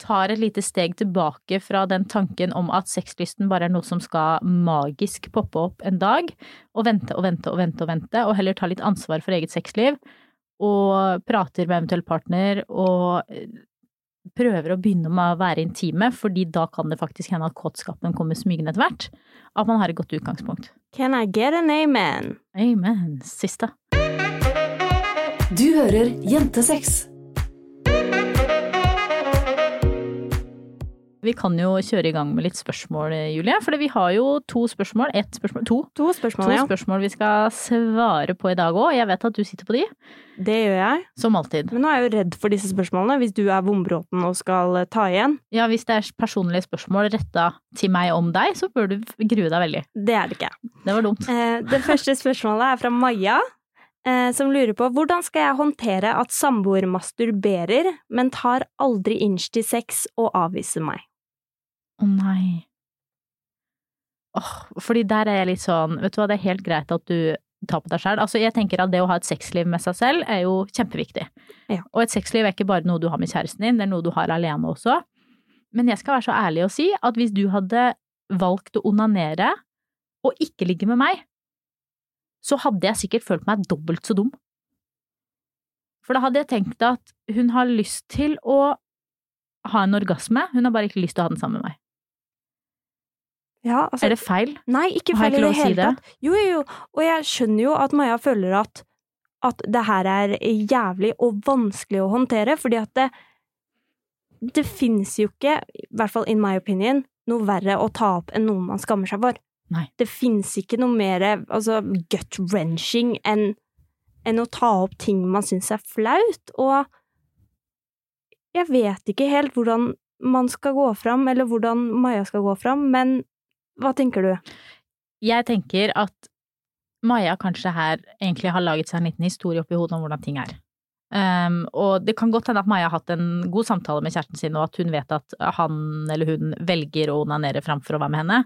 tar et lite steg tilbake fra den tanken om at sexlysten bare er noe som skal magisk poppe opp en dag, og vente og vente og vente og vente, og heller ta litt ansvar for eget sexliv, og prater med eventuell partner og prøver å begynne med å være intime, fordi da kan det faktisk hende at kåtskapen kommer smygende etter hvert. At man har et godt utgangspunkt. Can I get an amen? Amen. Siste. Du hører Jentesex. Vi kan jo kjøre i gang med litt spørsmål, Julie. For vi har jo to spørsmål. Ett spørsmål, to. To spørsmål, To ja. spørsmål vi skal svare på i dag òg. Jeg vet at du sitter på de, Det gjør jeg. som alltid. Men nå er jeg jo redd for disse spørsmålene, hvis du er vombråten og skal eh, ta igjen. Ja, hvis det er personlige spørsmål retta til meg om deg, så bør du grue deg veldig. Det er det ikke. Det var dumt. Eh, det første spørsmålet er fra Maja, eh, som lurer på hvordan skal jeg håndtere at samboer masturberer, men tar aldri inch til sex og avviser meg? Å nei. Oh, fordi der er jeg litt sånn, vet du hva, det er helt greit at du tar på deg sjøl. Altså, jeg tenker at det å ha et sexliv med seg selv er jo kjempeviktig. Ja. Og et sexliv er ikke bare noe du har med kjæresten din, det er noe du har alene også. Men jeg skal være så ærlig å si at hvis du hadde valgt å onanere og ikke ligge med meg, så hadde jeg sikkert følt meg dobbelt så dum. For da hadde jeg tenkt at hun har lyst til å ha en orgasme, hun har bare ikke lyst til å ha den sammen med meg. Ja, altså, Er det feil? Nei, ikke feil i det hele si det? tatt. Jo, jo, jo. Og jeg skjønner jo at Maja føler at, at det her er jævlig og vanskelig å håndtere, fordi at det, det fins jo ikke, i hvert fall in my opinion, noe verre å ta opp enn noe man skammer seg for. Nei. Det fins ikke noe mer altså, gut-wrenching enn, enn å ta opp ting man syns er flaut, og jeg vet ikke helt hvordan man skal gå fram, eller hvordan Maja skal gå fram, men hva tenker du? Jeg tenker at Maja kanskje her egentlig har laget seg en liten historie oppi hodet om hvordan ting er. Um, og det kan godt hende at Maja har hatt en god samtale med kjæresten sin, og at hun vet at han eller hun velger å onanere framfor å være med henne.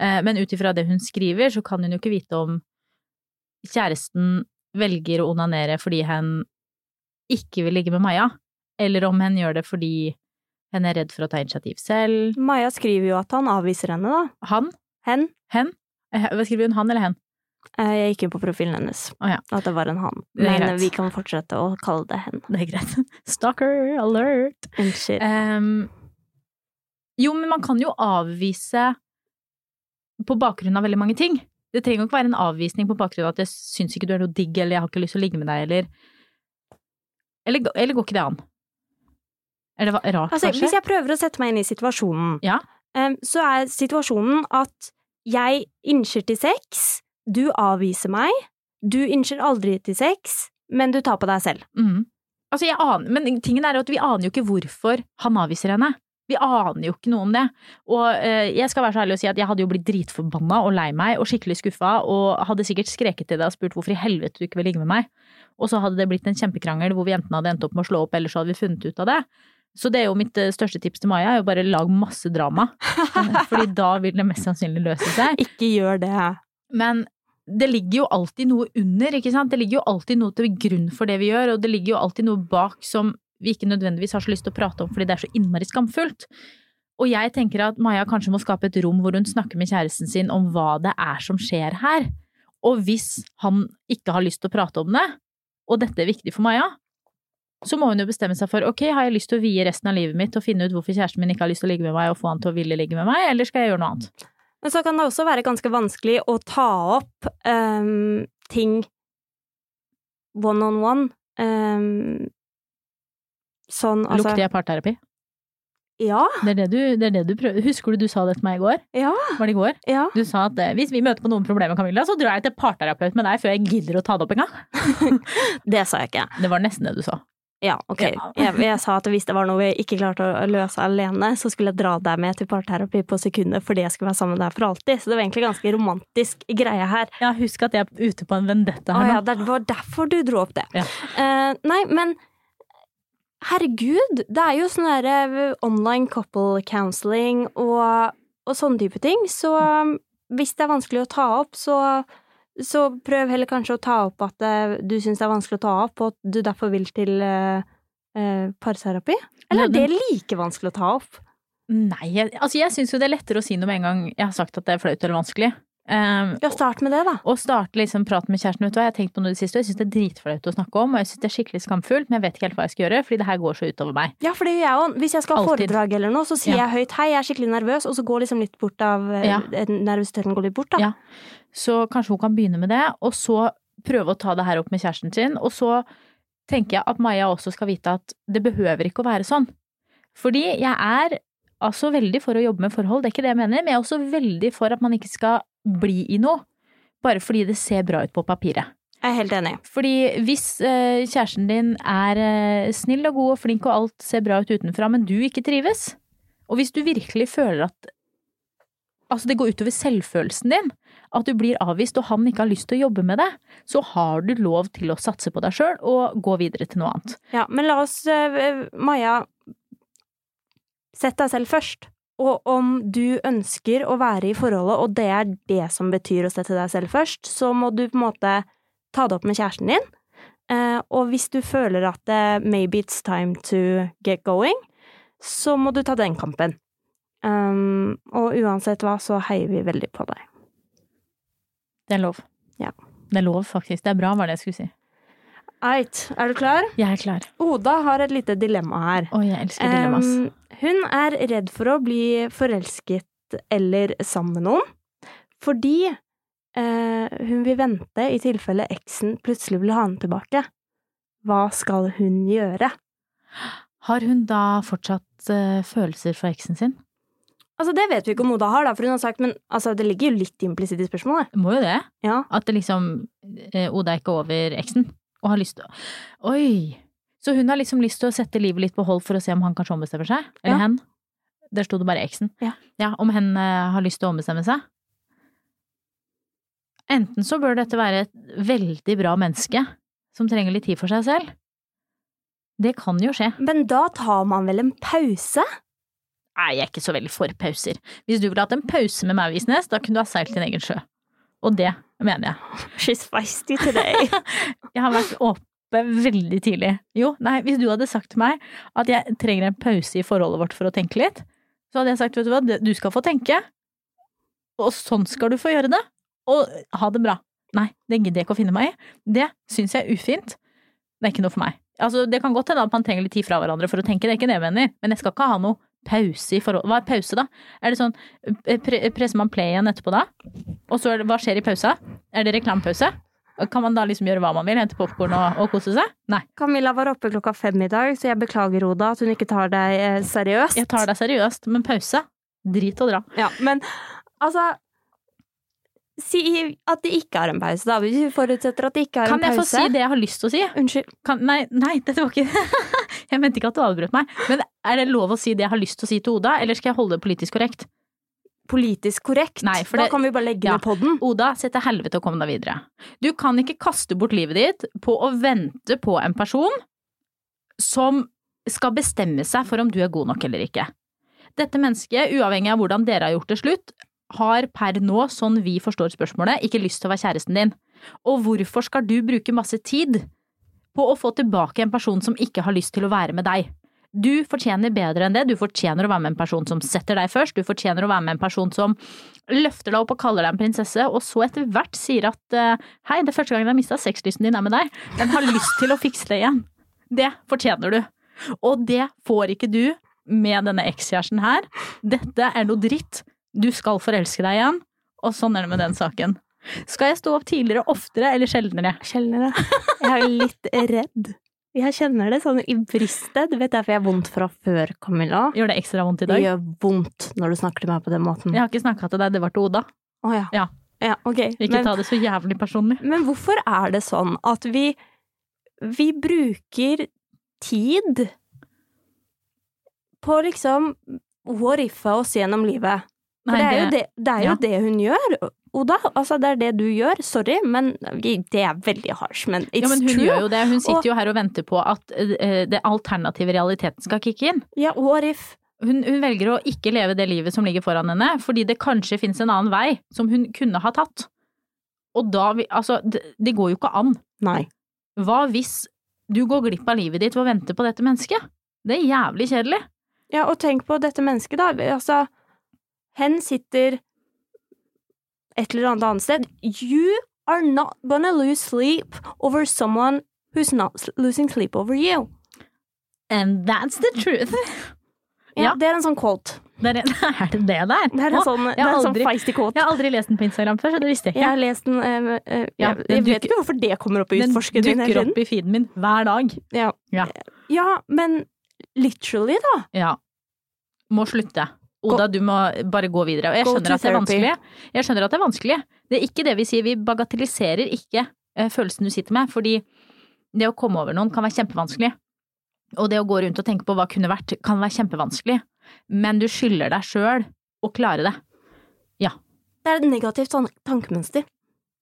Uh, men ut ifra det hun skriver, så kan hun jo ikke vite om kjæresten velger å onanere fordi hun ikke vil ligge med Maja, eller om hun gjør det fordi hun er redd for å ta initiativ selv. Maja skriver jo at han avviser henne, da. Han? Hen. Hen? Eh, Hva skriver hun, han eller hen? Eh, Jeg gikk inn på profilen hennes, oh, ja. at det var en han. Men vi kan fortsette å kalle det hen. Det er greit. Stalker alert! Unnskyld. Um, jo, men man kan jo avvise på bakgrunn av veldig mange ting. Det trenger jo ikke være en avvisning på bakgrunn av at jeg syns ikke du er noe digg, eller jeg har ikke lyst til å ligge med deg, eller Eller, eller går ikke det an? Er det rart, Altså, kanskje? hvis jeg prøver å sette meg inn i situasjonen, Ja. um, så er situasjonen at jeg innser til sex, du avviser meg, du innser aldri til sex, men du tar på deg selv. Mm. Altså, jeg aner, men tingen er at vi aner jo ikke hvorfor han avviser henne. Vi aner jo ikke noe om det. Og eh, jeg skal være så ærlig å si at jeg hadde jo blitt dritforbanna og lei meg og skikkelig skuffa og hadde sikkert skreket til deg og spurt hvorfor i helvete du ikke vil ligge med meg. Og så hadde det blitt en kjempekrangel hvor vi enten hadde endt opp med å slå opp, eller så hadde vi funnet ut av det. Så det er jo mitt eh, største tips til Maja, er jo bare lag masse drama. Fordi da vil det mest sannsynlig løse seg. Ikke gjør det. Men det ligger jo alltid noe under, ikke sant. Det ligger jo alltid noe til grunn for det vi gjør, og det ligger jo alltid noe bak som vi ikke nødvendigvis har så lyst til å prate om fordi det er så innmari skamfullt. Og jeg tenker at Maja kanskje må skape et rom hvor hun snakker med kjæresten sin om hva det er som skjer her. Og hvis han ikke har lyst til å prate om det, og dette er viktig for Maja, så må hun jo bestemme seg for ok, har jeg lyst til å vie resten av livet mitt og finne ut hvorfor kjæresten min ikke har lyst til å ligge med meg og få han til å ville ligge med meg, eller skal jeg gjøre noe annet? Men så kan det også være ganske vanskelig å ta opp um, ting one on one. Um, sånn, altså Lukter jeg parterapi? Ja. Det er det, du, det er det du prøver. Husker du du sa det til meg i går? Ja. Var det i går? Ja. Du sa at eh, hvis vi møter på noen problemer, Camilla, så drar jeg til parterapeut med deg før jeg gidder å ta det opp engang. Det sa jeg ikke. Det var nesten det du sa. Ja, ok. Ja. Jeg, jeg sa at hvis det var noe jeg ikke klarte å løse alene, så skulle jeg dra deg med til parterapi på sekundet fordi jeg skulle være sammen med deg for alltid. Så det var egentlig ganske romantisk greie her. Ja, husk at jeg er ute på en vendetta Å her ja, nå. det var derfor du dro opp det. Ja. Uh, nei, men herregud, det er jo sånn derre online couple counseling og, og sånne type ting, så um, hvis det er vanskelig å ta opp, så, så prøv heller kanskje å ta opp at eh, du syns det er vanskelig å ta opp, og at du derfor vil til eh, eh, parterapi. Eller er det like vanskelig å ta opp? Nei, altså jeg syns jo det er lettere å si noe med en gang jeg har sagt at det er flaut eller vanskelig. Um, Ja, start med det, da. og starte liksom praten med kjæresten. Vet du hva, jeg har tenkt på noe i det siste, og jeg syns det er dritflaut å snakke om, og jeg syns det er skikkelig skamfullt, men jeg vet ikke helt hva jeg skal gjøre, fordi det her går så utover meg. Ja, for det gjør jeg òg. Hvis jeg skal ha foredrag eller noe, så sier Ja. jeg høyt 'hei, jeg er skikkelig nervøs', og så går liksom litt bort av eh, Ja. Nervøsiteten går litt bort, da. Ja. Så kanskje hun kan begynne med det, og så prøve å ta det her opp med kjæresten sin. Og så tenker jeg at Maja også skal vite at det behøver ikke å være sånn. Fordi jeg er altså veldig for å jobbe med forhold, det er ikke det jeg mener, men jeg er også veldig for at man ikke skal bli i noe. Bare fordi det ser bra ut på papiret. Jeg er helt enig. Fordi hvis eh, kjæresten din er eh, snill og god og flink og alt ser bra ut utenfra, men du ikke trives, og hvis du virkelig føler at altså det går utover selvfølelsen din, at du blir avvist og han ikke har lyst til å jobbe med det, så har du lov til å satse på deg sjøl og gå videre til noe annet. Ja, men la oss, eh, Maja, sett deg selv først. Og om du ønsker å være i forholdet, og det er det som betyr å sette deg selv først, så må du på en måte ta det opp med kjæresten din. Eh, og hvis du føler at eh, maybe it's time to get going, så må du ta den kampen. Um, og uansett hva, så heier vi veldig på deg. Det er lov. Ja. Det er lov, faktisk. Det er bra, var det jeg skulle si. Eit, er du klar? Jeg er klar. Oda har et lite dilemma her. Å, jeg elsker dilemmas. Um, hun er redd for å bli forelsket eller sammen med noen, fordi uh, hun vil vente i tilfelle eksen plutselig vil ha henne tilbake. Hva skal hun gjøre? Har hun da fortsatt uh, følelser for eksen sin? Altså, det vet vi ikke om Oda har, da, for hun har sagt, men altså, det ligger jo litt implisitt i spørsmålet. Må jo det. Ja. At det liksom eh, Oda er ikke over eksen, og har lyst til å Oi! Så hun har liksom lyst til å sette livet litt på hold for å se om han kanskje ombestemmer seg? Eller Ja. hen? Der sto det bare eksen. Ja. Om hen eh, har lyst til å ombestemme seg? Enten så bør dette være et veldig bra menneske som trenger litt tid for seg selv. Det kan jo skje. Men da tar man vel en pause? Nei, jeg er ikke så veldig for pauser. Hvis du ville hatt en pause med meg, Visnes, da kunne du ha seilt din egen sjø. Og det mener jeg. She's feisty today. Jeg har vært oppe veldig tidlig. Jo, nei, hvis du hadde sagt til meg at jeg trenger en pause i forholdet vårt for å tenke litt, så hadde jeg sagt, vet du hva, du skal få tenke. Og sånn skal du få gjøre det. Og ha det bra. Nei, det gidder jeg ikke å finne meg i. Det syns jeg er ufint. Det er ikke noe for meg. Altså, det kan godt hende at man trenger litt tid fra hverandre for å tenke, det er ikke det jeg mener, men jeg skal ikke ha noe pause i forhold Hva er pause, da? Er det sånn, pre presser man play igjen etterpå da? Og så er hva skjer i pausa? Er det reklamepause? Kan man da liksom gjøre hva man vil? Hente popkorn og, og kose seg? Nei. Camilla var oppe klokka fem i dag, så jeg beklager, Oda, at hun ikke tar deg eh, seriøst. Jeg tar deg seriøst, men pause? Drit og dra. Ja, men altså Si at det ikke er en pause, da. Vi forutsetter at det ikke Kan en jeg få pause. si det jeg har lyst til å si? Unnskyld. Kan, nei, nei, dette var ikke Jeg mente ikke at du avbrøt meg, men er det lov å si det jeg har lyst til å si til Oda, eller skal jeg holde det politisk korrekt? Politisk korrekt. Nei, for da det- kan vi bare legge Ja. ned podden. Oda, se til helvete og kom deg videre. Du kan ikke kaste bort livet ditt på å vente på en person som skal bestemme seg for om du er god nok eller ikke. Dette mennesket, uavhengig av hvordan dere har gjort det slutt, har per nå, sånn vi forstår spørsmålet, ikke lyst til å være kjæresten din. Og hvorfor skal du bruke masse tid på å få tilbake en person som ikke har lyst til å være med deg? Du fortjener bedre enn det. Du fortjener å være med en person som setter deg først. Du fortjener å være med en person som løfter deg opp og kaller deg en prinsesse, og så etter hvert sier at eh, hei, det er første gangen jeg har mista sexlysten din er med deg, Den har lyst til å fikse det igjen. Det fortjener du. Og det får ikke du med denne ekskjæresten her. Dette er noe dritt. Du skal forelske deg igjen, og sånn er det med den saken. Skal jeg stå opp tidligere, oftere eller sjeldnere? Sjeldnere. Jeg er litt redd. Jeg kjenner det sånn i brystet. Du vet derfor jeg har vondt fra før, Camilla. Gjør det ekstra vondt i dag? Det gjør vondt når du snakker til meg på den måten. Jeg har ikke snakka til deg, det var til Oda. Å ja. Ja. Ja, ok. Ikke Men, ta det så jævlig personlig. men hvorfor er det sånn at vi vi bruker tid på liksom what if-a oss gjennom livet? For Nei, det er jo, det, det, er jo ja. det hun gjør, Oda. Altså, det er det du gjør. Sorry, men det er veldig harsh, men it's Ja, men hun true. gjør jo det. Hun sitter Og- jo her og venter på at eh, det alternative realiteten skal kicke inn. Ja, what if? Hun, hun velger å ikke leve det livet som ligger foran henne, fordi det kanskje finnes en annen vei som hun kunne ha tatt. Og da Altså, det, det går jo ikke an. Nei. Hva hvis du går glipp av livet ditt ved å vente på dette mennesket? Det er jævlig kjedelig. Ja, og tenk på dette mennesket, da. Altså, hen sitter et eller annet annet sted. You are not gonna lose sleep over someone who's not losing sleep over you. And that's the truth. Ja, Ja. Det er en sånn quote. Det er, er det det der? Det er en sånn, det jeg har en sånn feisty quote. Jeg har aldri lest den på Instagram før, så det visste jeg Jeg ikke. har lest den eh, eh, Ja, Jeg, den jeg vet dukker- ikke hvorfor det kommer opp i Den utforsken din hele dukker opp i feeden min hver dag. Ja. Ja. ja, men literally, da. Ja. Må slutte. Oda, du må bare gå videre. Og jeg skjønner at det er vanskelig. Jeg skjønner at det er vanskelig. Det er ikke det vi sier. Vi bagatelliserer ikke eh, følelsen du sitter med, fordi det å komme over noen kan være kjempevanskelig. Og det å gå rundt og tenke på hva kunne vært, kan være kjempevanskelig. Men du skylder deg sjøl å klare det. Det er et negativt tankemønster.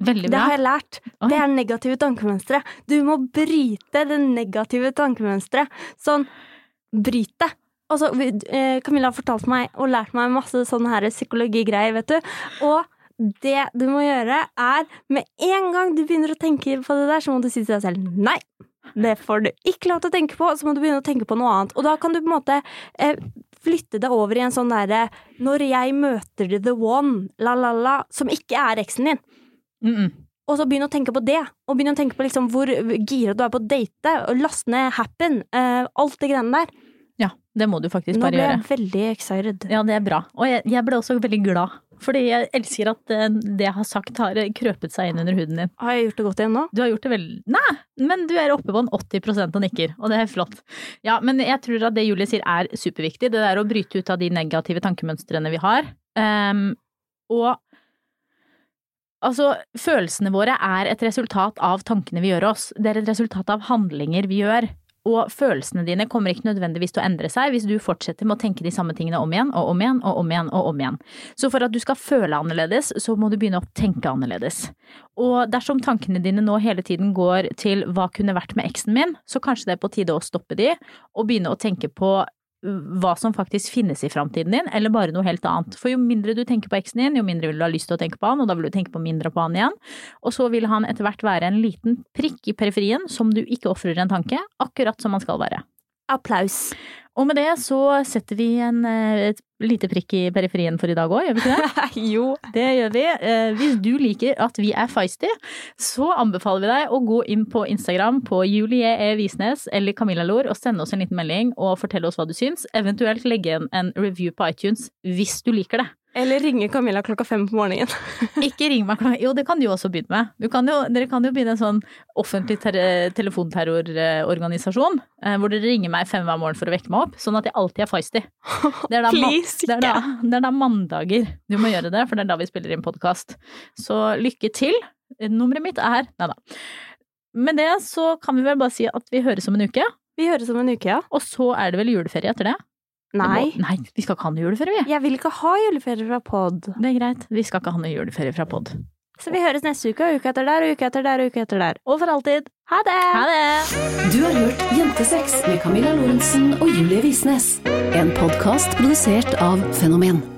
Veldig Det har jeg lært. Oi. Det er negative tankemønstre. Du må bryte det negative tankemønsteret. Sånn, bryt det. Altså, eh, Camilla har fortalt meg og lært meg masse sånne psykologigreier, vet du. Og det du må gjøre, er med en gang du begynner å tenke på det der, så må du si til deg selv nei. Det får du ikke lov til å tenke på, så må du begynne å tenke på noe annet. Og da kan du på en måte eh, flytte det over i en sånn derre Når jeg møter the one, la-la-la, som ikke er eksen din. Mm -mm. Og så begynne å tenke på det, og begynne å tenke på liksom hvor gira du er på å date, og laste ned Happen, eh, alt det greiene der. Det må du faktisk bare gjøre. Nå ble jeg veldig excited. Ja, det er bra. Og jeg, jeg ble også veldig glad. Fordi jeg elsker at eh, det jeg har sagt har krøpet seg inn under huden din. Har jeg gjort det godt igjen nå? Du har gjort det vel Nei, men du er oppe på en 80 og nikker, og det er flott. Ja, men jeg tror at det Julie sier er superviktig, det der å bryte ut av de negative tankemønstrene vi har. Um, og altså, følelsene våre er et resultat av tankene vi gjør oss. Det er et resultat av handlinger vi gjør. Og følelsene dine kommer ikke nødvendigvis til å endre seg hvis du fortsetter med å tenke de samme tingene om igjen og om igjen og om igjen og om igjen. Så for at du skal føle annerledes, så må du begynne å tenke annerledes. Og dersom tankene dine nå hele tiden går til hva kunne vært med eksen min, så kanskje det er på tide å stoppe de og begynne å tenke på hva som faktisk finnes i framtiden din, eller bare noe helt annet. For jo mindre du tenker på eksen din, jo mindre vil du ha lyst til å tenke på han, og da vil du tenke på mindre på han igjen. Og så vil han etter hvert være en liten prikk i periferien som du ikke ofrer en tanke, akkurat som han skal være. Applaus. Og med det så setter vi en, eh, et lite prikk i periferien for i dag òg, gjør vi ikke det? jo. Det gjør vi. Eh, Hvis du liker at vi er feisty, så anbefaler vi deg å gå inn på Instagram på Julie E. Visnes eller Camilla Lor og sende oss en liten melding og fortelle oss hva du syns. Eventuelt legge igjen en review på iTunes hvis du liker det. Eller ringe Camilla klokka fem på morgenen. Ikke ring meg klokka Jo, det kan du jo også begynne med. Du kan jo, dere kan jo begynne en sånn offentlig telefonterrororganisasjon eh, hvor dere ringer meg fem hver morgen for å vekke meg opp, sånn at jeg alltid er feisty. Det er da, Please, det er da, det er da mandager du må gjøre det, for det er da vi spiller inn podkast. Så lykke til. Nummeret mitt er Nei da. Med det så kan vi vel bare si at vi høres om en uke. Vi høres om en uke, ja. Og så er det vel juleferie etter? Det Nei. må- Nei, vi skal ikke ha noe juleferie, vi. Jeg vil ikke ha juleferie fra pod. Det er greit. Vi skal ikke ha noe juleferie fra pod. Så vi høres neste uke, og uka etter der, og uka etter der, og uka etter der. Og for alltid. Ha det! Ha det! Du har hørt Jentesex med Camilla Lorentzen og Julie Visnes. En podkast produsert av Fenomen.